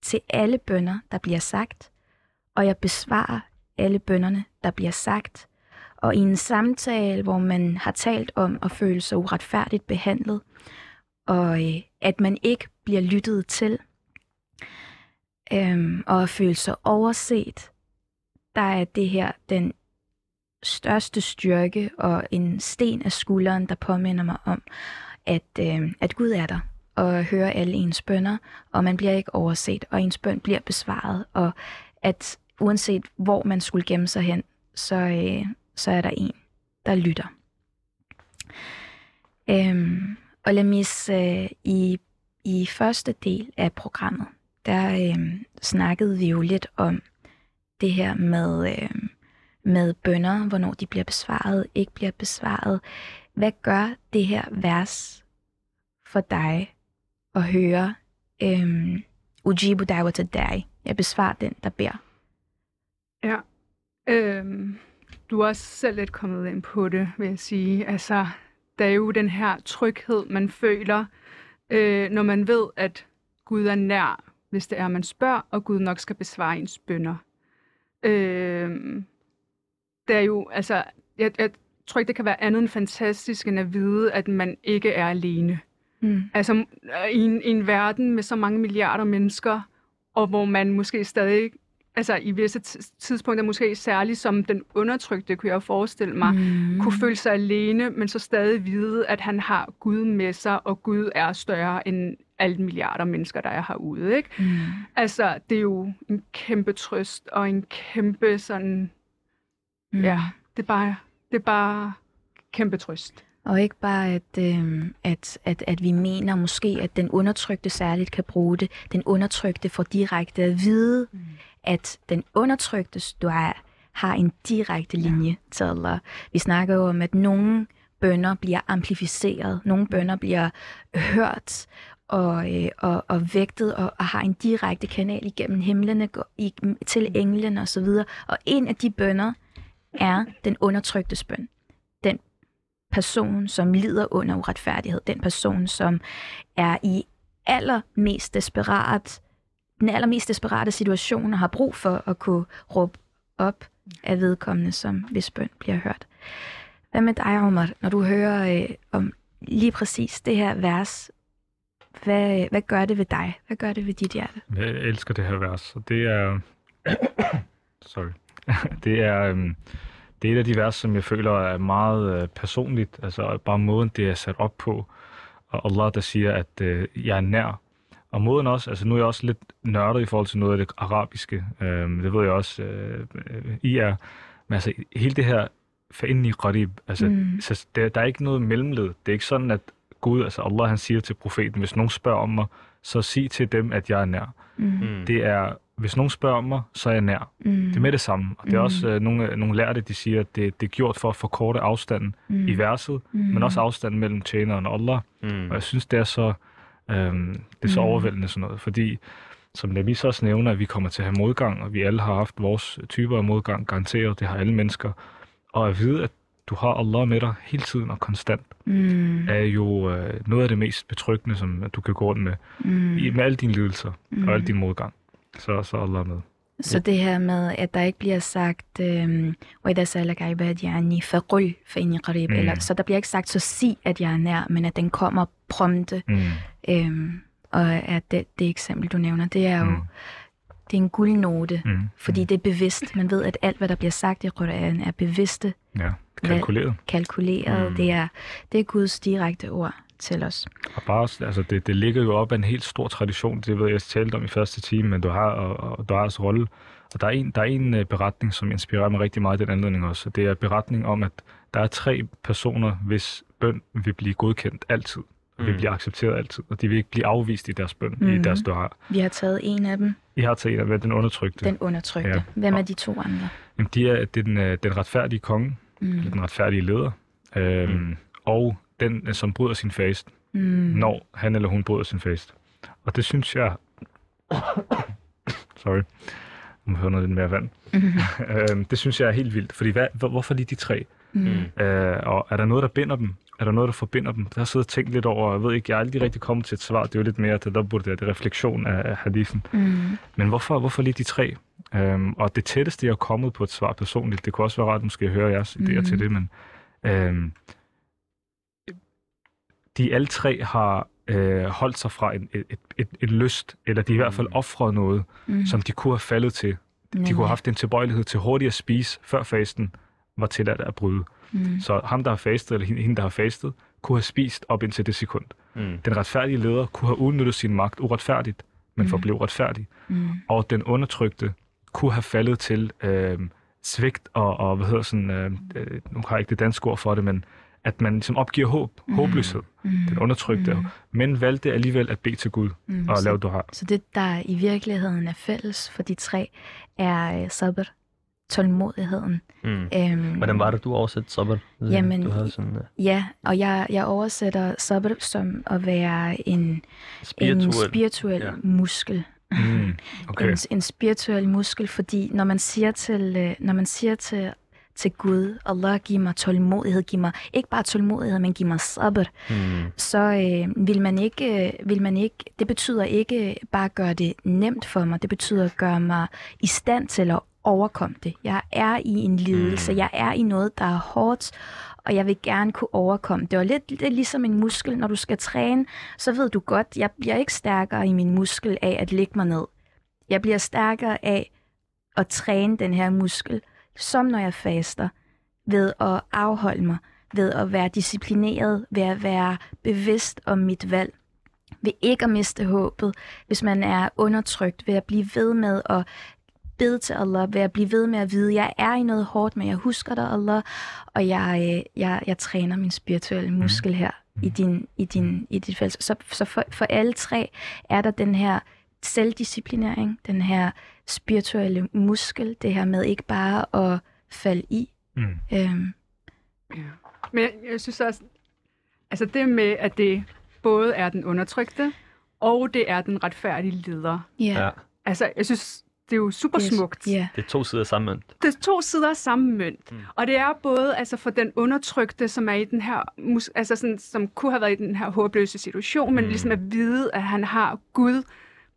til alle bønder, der bliver sagt, og jeg besvarer alle bønderne, der bliver sagt. Og i en samtale, hvor man har talt om at føle sig uretfærdigt behandlet, og øh, at man ikke bliver lyttet til, øhm, og at føle sig overset, der er det her den største styrke og en sten af skulderen, der påminder mig om, at, øh, at Gud er der og hører alle ens bønder, og man bliver ikke overset, og ens bøn bliver besvaret, og at uanset hvor man skulle gemme sig hen, så, øh, så er der en, der lytter. Øhm, og Lamis, øh, i, i første del af programmet, der øh, snakkede vi jo lidt om det her med, øh, med bønder, hvornår de bliver besvaret, ikke bliver besvaret. Hvad gør det her vers for dig at høre øhm, Ujibu da'wat ad Jeg besvarer den, der beder. Ja. Øhm, du er også selv lidt kommet ind på det, vil jeg sige. Altså, der er jo den her tryghed, man føler, øh, når man ved, at Gud er nær, hvis det er, man spørger, og Gud nok skal besvare ens bønder. Øh, der er jo, altså, jeg, jeg tror ikke, det kan være andet end fantastisk, end at vide, at man ikke er alene. Mm. Altså, i en, i en verden med så mange milliarder mennesker, og hvor man måske stadig altså i visse tidspunkter, måske særligt som den undertrykte, kunne jeg forestille mig, mm. kunne føle sig alene, men så stadig vide, at han har Gud med sig, og Gud er større end alle milliarder mennesker, der er herude. Ikke? Mm. Altså, det er jo en kæmpe trøst, og en kæmpe sådan, mm. ja, det er bare, det er bare kæmpe trøst. Og ikke bare, at, øh, at, at, at vi mener måske, at den undertrykte særligt kan bruge det. Den undertrykte får direkte at vide, mm. at den undertrykte dua har en direkte linje ja. til Allah. Vi snakker jo om, at nogle bønder bliver amplificeret, nogle bønder bliver hørt og, øh, og, og vægtet og, og har en direkte kanal igennem himlene i, til englen og så videre. Og en af de bønder er den undertrykte bøn person, som lider under uretfærdighed, den person, som er i allermest desperat, den allermest desperate situation og har brug for at kunne råbe op af vedkommende, som hvis bøn bliver hørt. Hvad med dig, Omar, når du hører øh, om lige præcis det her vers? Hvad, hvad gør det ved dig? Hvad gør det ved dit hjerte? Jeg elsker det her vers, og det er... Sorry. det er... Øh det er et af de vers, som jeg føler er meget øh, personligt. Altså bare måden, det er sat op på. Og Allah, der siger, at øh, jeg er nær. Og måden også, altså nu er jeg også lidt nørdet i forhold til noget af det arabiske. Øh, det ved jeg også, øh, I er. Men altså hele det her i qarib, altså mm. så der, der er ikke noget mellemled. Det er ikke sådan, at Gud, altså Allah, han siger til profeten, hvis nogen spørger om mig, så sig til dem, at jeg er nær. Mm. mm. Det er hvis nogen spørger mig, så er jeg nær. Mm. Det er med det samme. Og det er mm. også øh, nogle, nogle lærte, de siger, at det, det er gjort for at forkorte afstanden mm. i verset, mm. men også afstanden mellem tjeneren og Allah. Mm. Og jeg synes, det er så, øh, det er så mm. overvældende sådan noget, fordi som Namis også nævner, at vi kommer til at have modgang, og vi alle har haft vores typer af modgang, garanteret, det har alle mennesker. Og at vide, at du har Allah med dig hele tiden og konstant, Mm. er jo øh, noget af det mest betryggende, som du kan gå rundt med, Mm. i, med alle dine lidelser Mm. og al din modgang Så, så er Allah med. Så det her med, at der ikke bliver sagt, øhm, وَإِذَا سَأَلَكَ عِبَادِي عَنِّي فَقُلْ فَإِنِّي قَرِيبٌ, Mm. eller, så der bliver ikke sagt, så sig, at jeg er nær, men at den kommer prompte. Mm. Øhm, og at det, det eksempel, du nævner, det er jo Mm. det er en guldnote, Mm. fordi det er bevidst. Man ved, at alt, hvad der bliver sagt i Qur'an, er bevidste, Ja, kalkuleret. kalkuleret. Mm. Det, er, det er Guds direkte ord til os. Og bare, altså det, det ligger jo op af en helt stor tradition, det ved jeg, jeg talte om i første time, men du har, og, og du har også rolle. Og der er en, der er en uh, beretning, som inspirerer mig rigtig meget i den anledning også. Det er beretning om, at der er tre personer, hvis bøn vil blive godkendt altid. Mm. Vil blive accepteret altid, og de vil ikke blive afvist i deres bøn, mm. i Mhm. deres dua. Vi har taget en af dem, I har til en af dem, den undertrykte. den undertrykte. Ja. Hvem er de to andre? Jamen, de er, det er den, øh, den retfærdige konge, Mm. eller den retfærdige leder, øhm, Mm. og den, øh, som bryder sin fast, Mm. når han eller hun bryder sin fast. Og det synes jeg... Sorry. Nu må høre noget lidt mere vand. Øhm, det synes jeg er helt vildt. Fordi hvad, hvor, hvorfor lige de tre? Mm. Øh, og er der noget, der binder dem? Er der noget, der forbinder dem? Jeg har siddet og tænkt lidt over, jeg ved ikke, jeg er aldrig rigtig kommet til et svar. Det er jo lidt mere, det der burde det, det refleksion af, af hadithen. Mm. Men hvorfor, hvorfor lige de tre? Øhm, og det tætteste, jeg er kommet på et svar personligt, det kunne også være rart måske at høre jeres idéer Mhm. til det, men øhm, de alle tre har øh, holdt sig fra en, et, et, et, lyst, eller de i hvert fald Mm. offret noget, Mm. som de kunne have faldet til. De kunne have haft en tilbøjelighed til hurtigt at spise, før fasten var tilladt at bryde. Mm. Så ham, der har fastet, eller hende, der har fastet, kunne have spist op indtil det sekund. Mm. Den retfærdige leder kunne have udnyttet sin magt uretfærdigt, men Mhm. forblev retfærdig Mm. og den undertrykte kunne have faldet til øh, svigt og, og hvad hedder sådan, øh, øh, nu har jeg ikke det danske ord for det, men at man ligesom opgiver håb, Mhm. håbløshed, Mm. den undertrykte, Mm. men valgte alligevel at bede til Gud Mm. og Så- lave duha. Så det, der i virkeligheden er fælles for de tre, er øh, sabr, tålmodigheden. Mm. Øhm, Hvordan var det, du oversætte sabr? Jamen, du havde sådan uh, Ja, og jeg, jeg oversætter sabr som at være en, spirituel. en spirituel ja. ja. muskel. Mm, okay. En, en spirituel muskel, fordi når man siger til, øh, når man siger til, til Gud, Allah giv mig tålmodighed, giv mig ikke bare tålmodighed, men giv mig sabr, Mm. så øh, vil man ikke, øh, vil man ikke, det betyder ikke bare at gøre det nemt for mig, det betyder at gøre mig i stand til at overkomme det. Jeg er i en lidelse, Mm. jeg er i noget, der er hårdt, og jeg vil gerne kunne overkomme det. Og lidt, lidt ligesom en muskel, når du skal træne, så ved du godt, jeg bliver ikke stærkere i min muskel af at lægge mig ned. Jeg bliver stærkere af at træne den her muskel, som når jeg faster, ved at afholde mig, ved at være disciplineret, ved at være bevidst om mit valg, ved ikke at miste håbet, hvis man er undertrykt, ved at blive ved med at bede til Allah, ved at blive ved med at vide, at jeg er i noget hårdt, men jeg husker dig, Allah, og jeg, øh, jeg, jeg træner min spirituelle muskel her i, din, i, din, i dit fællesskab. Så, så for, for alle tre er der den her selvdisciplinering, den her spirituelle muskel, det her med ikke bare at falde i. Mm. Øhm, Ja. Men jeg, jeg synes også, altså det med, at det både er den undertrykte, og det er den retfærdige leder. Ja. Altså, jeg synes, det er jo super smukt. Ja. Det er to sider samme mønt. Det er to sider af samme mønt. Mm. Og det er både altså for den undertrykte, som er i den her, altså sådan, som kunne have været i den her håbløse situation, men Mm. ligesom at vide, at han har Gud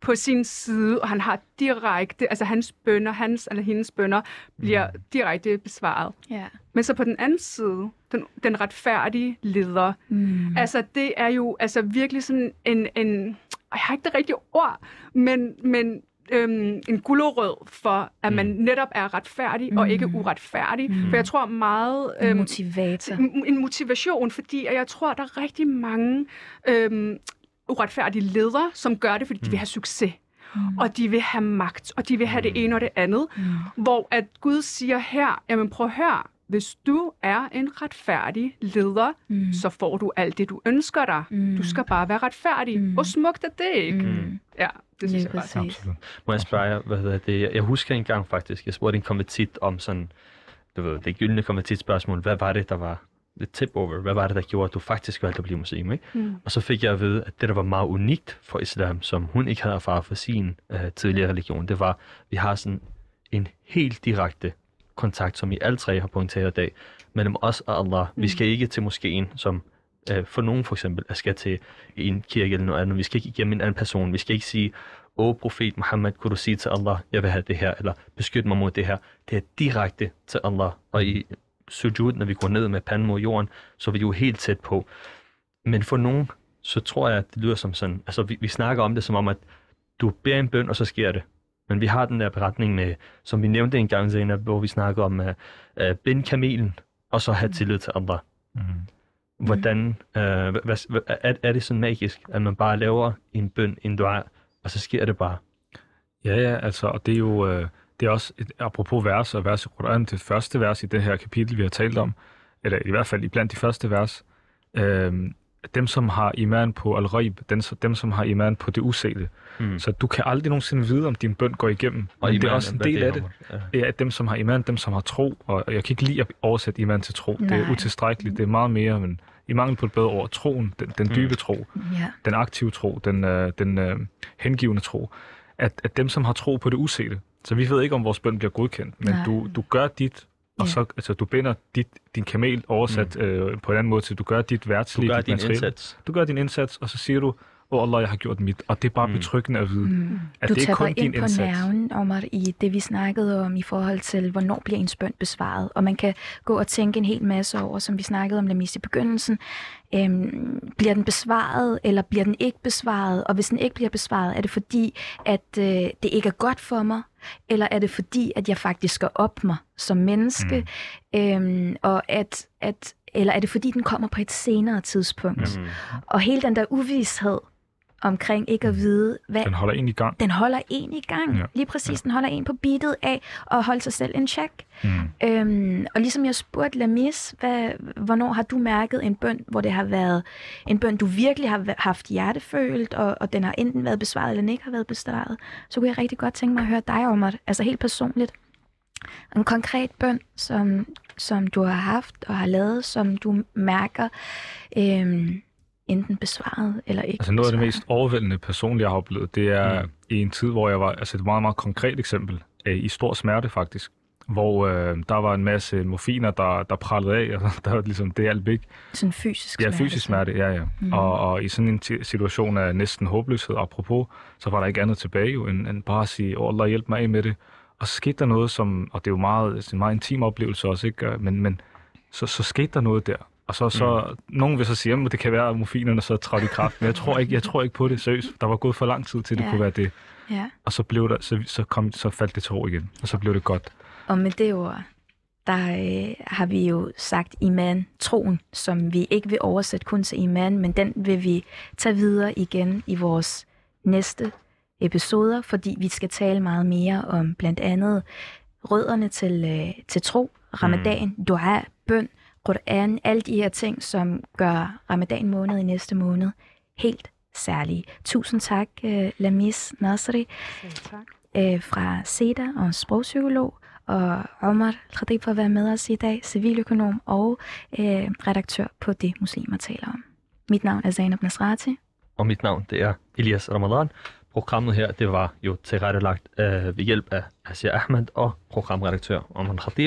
på sin side, og han har direkte, altså hans bønder, hans eller hendes bønder, bliver direkte besvaret. ja. Men så på den anden side, den, den retfærdige leder, Mm. Altså, det er jo altså virkelig sådan en, en og jeg har ikke det rigtige ord, men, men øhm, en gulderød for, at man netop er retfærdig mm. og ikke uretfærdig. Mm. For jeg tror meget... En øhm, motivator. en- en motivation, fordi at jeg tror, der er rigtig mange øhm, uretfærdige ledere, som gør det, fordi mm. de vil have succes. Mm. Og de vil have magt, og de vil have det ene og det andet. Mm. Hvor at Gud siger her, jamen prøv at høre, hvis du er en retfærdig leder, Mm. så får du alt det, du ønsker dig. Mm. Du skal bare være retfærdig. Mm. Hvor smukt er det, ikke? Mm. Ja, det synes Lige jeg bare. Absolut. Må jeg spørge jer, hvad hedder det? Jeg husker en gang faktisk, jeg spurgte en konvertit om sådan, du ved, det gyldne konvertitspørgsmål. Hvad var det, der var lidt tip over, hvad var det, der gjorde, at du faktisk valgte at blive muslim, ikke? Mm. Og så fik jeg at vide, at det, der var meget unikt for islam, som hun ikke havde erfaret for sin øh, tidligere religion, det var, at vi har sådan en helt direkte kontakt, som I alle tre har pointeret i dag, mellem os og Allah. Mm. Vi skal ikke til moskeen, som øh, for nogen for eksempel, at skal til en kirke eller noget andet. Vi skal ikke igennem en anden person. Vi skal ikke sige, åh profet Muhammad, kunne du sige til Allah, jeg vil have det her, eller beskyt mig mod det her. Det er direkte til Allah. Og i sujud, når vi går ned med panden mod jorden, så er vi jo helt tæt på. Men for nogen, så tror jeg, at det lyder som sådan, altså vi, vi snakker om det som om, at du beder en bøn, og så sker det. Men vi har den der beretning med, som vi nævnte en gang, Zainab, hvor vi snakker om uh, uh, bind kamelen, og så have tillid til Allah. Mm. Hvordan, uh, hvad, hvad, er, er det sådan magisk, at man bare laver en bøn, en dua, og så sker det bare? Ja, ja, altså, og det er jo, øh, det er også, et, apropos vers og vers i Koran, det første vers i det her kapitel, vi har talt om, eller i hvert fald i blandt de første vers, øh, dem, som har iman på al-ghaib, dem, dem, som har iman på det usete. Mm. Så du kan aldrig nogensinde vide, om din bøn går igennem. Og Men det er iman, også en del af det. Ja. Ja, dem, som har iman, dem, som har tro, og jeg kan ikke lide at oversætte iman til tro. Det er Nej. utilstrækkeligt, det er meget mere, men i mangel på et bedre ord, troen, den, den Mm. dybe tro, Ja. den aktive tro, den, øh, den øh, hengivende tro, at, at dem, som har tro på det usete, så vi ved ikke, om vores bøn bliver godkendt, men Nej. du, du gør dit, og Ja. så altså, du binder dit, din kamel oversat mm. øh, på en anden måde til, du gør dit Du værtslige, gør dit din materielle. indsats. Du gør din indsats, og så siger du, åh oh Allah, jeg har gjort mit, og det er bare Mm. betryggende at vide, mm. At Du det er tager kun ind din på indsats. nerven, Omar, i det, vi snakkede om i forhold til, hvornår bliver ens bøn besvaret. Og man kan gå og tænke en hel masse over, som vi snakkede om Lamis i begyndelsen. Øhm, bliver den besvaret, eller bliver den ikke besvaret? Og hvis den ikke bliver besvaret, er det fordi, at øh, det ikke er godt for mig? Eller er det fordi, at jeg faktisk skal op mig som menneske? Mm. Øhm, og at, at, eller er det fordi, den kommer på et senere tidspunkt? Mm. Og hele den der uvidshed omkring ikke at vide, hvad Den holder en i gang. den holder en i gang. Ja. Ja. Lige præcis, den holder en på beatet af at holde sig selv en check. Mm. Øhm, og ligesom jeg spurgte Lamis, hvad, hvornår har du mærket en bøn, hvor det har været en bøn, du virkelig har haft hjertefølt, og, og den har enten været besvaret, eller den ikke har været besvaret, så kunne jeg rigtig godt tænke mig at høre dig om det, altså helt personligt. En konkret bøn, som, som du har haft og har lavet, som du mærker øhm, enten besvaret eller ikke Altså noget af det mest overvældende personlige, jeg har oplevet, det er Mm. i en tid, hvor jeg var, altså et meget, meget konkret eksempel, øh, i stor smerte faktisk, hvor øh, der var en masse morfiner, der, der prallede af, og der var ligesom, det hjalp ikke. Sådan fysisk Ja, smerte. fysisk smerte, ja, ja. Mm. Og, og i sådan en ti- situation af næsten håbløshed, apropos, så var der ikke andet tilbage jo, end, end bare at sige, åh, Allah, hjælp mig af med det. Og så skete der noget, som, og det er jo meget, altså en meget intim oplevelse også, ikke? Men, men så, så skete der noget der. Og så, så mm. nogen vil så sige, at det kan være, at morfinerne så trådte i kraft, men jeg tror ikke, jeg tror ikke på det, seriøst. Der var gået for lang tid til, det Ja. kunne være det. Ja. Og så, blev der, så, så, kom, så faldt det til ro igen, og så blev det godt. Og med det ord, der øh, har vi jo sagt iman, troen, som vi ikke vil oversætte kun til iman, men den vil vi tage videre igen i vores næste episoder, fordi vi skal tale meget mere om blandt andet rødderne til, øh, til tro, ramadan, mm. dua, bøn, Quran, alle de her ting, som gør ramadan måned i næste måned helt særlige. Tusind tak, øh, Lamis Nasri tak. øh, fra SEDA og sprogpsykolog, og Omar Khadib for at være med os i dag, civiløkonom og øh, redaktør på Det Muslimer taler om. Mit navn er Zainab Nasrati. Og mit navn, det er Elias Ramadan. Programmet her, det var jo tilrettelagt øh, ved hjælp af Asia Ahmed og programredaktør Omar Khatib.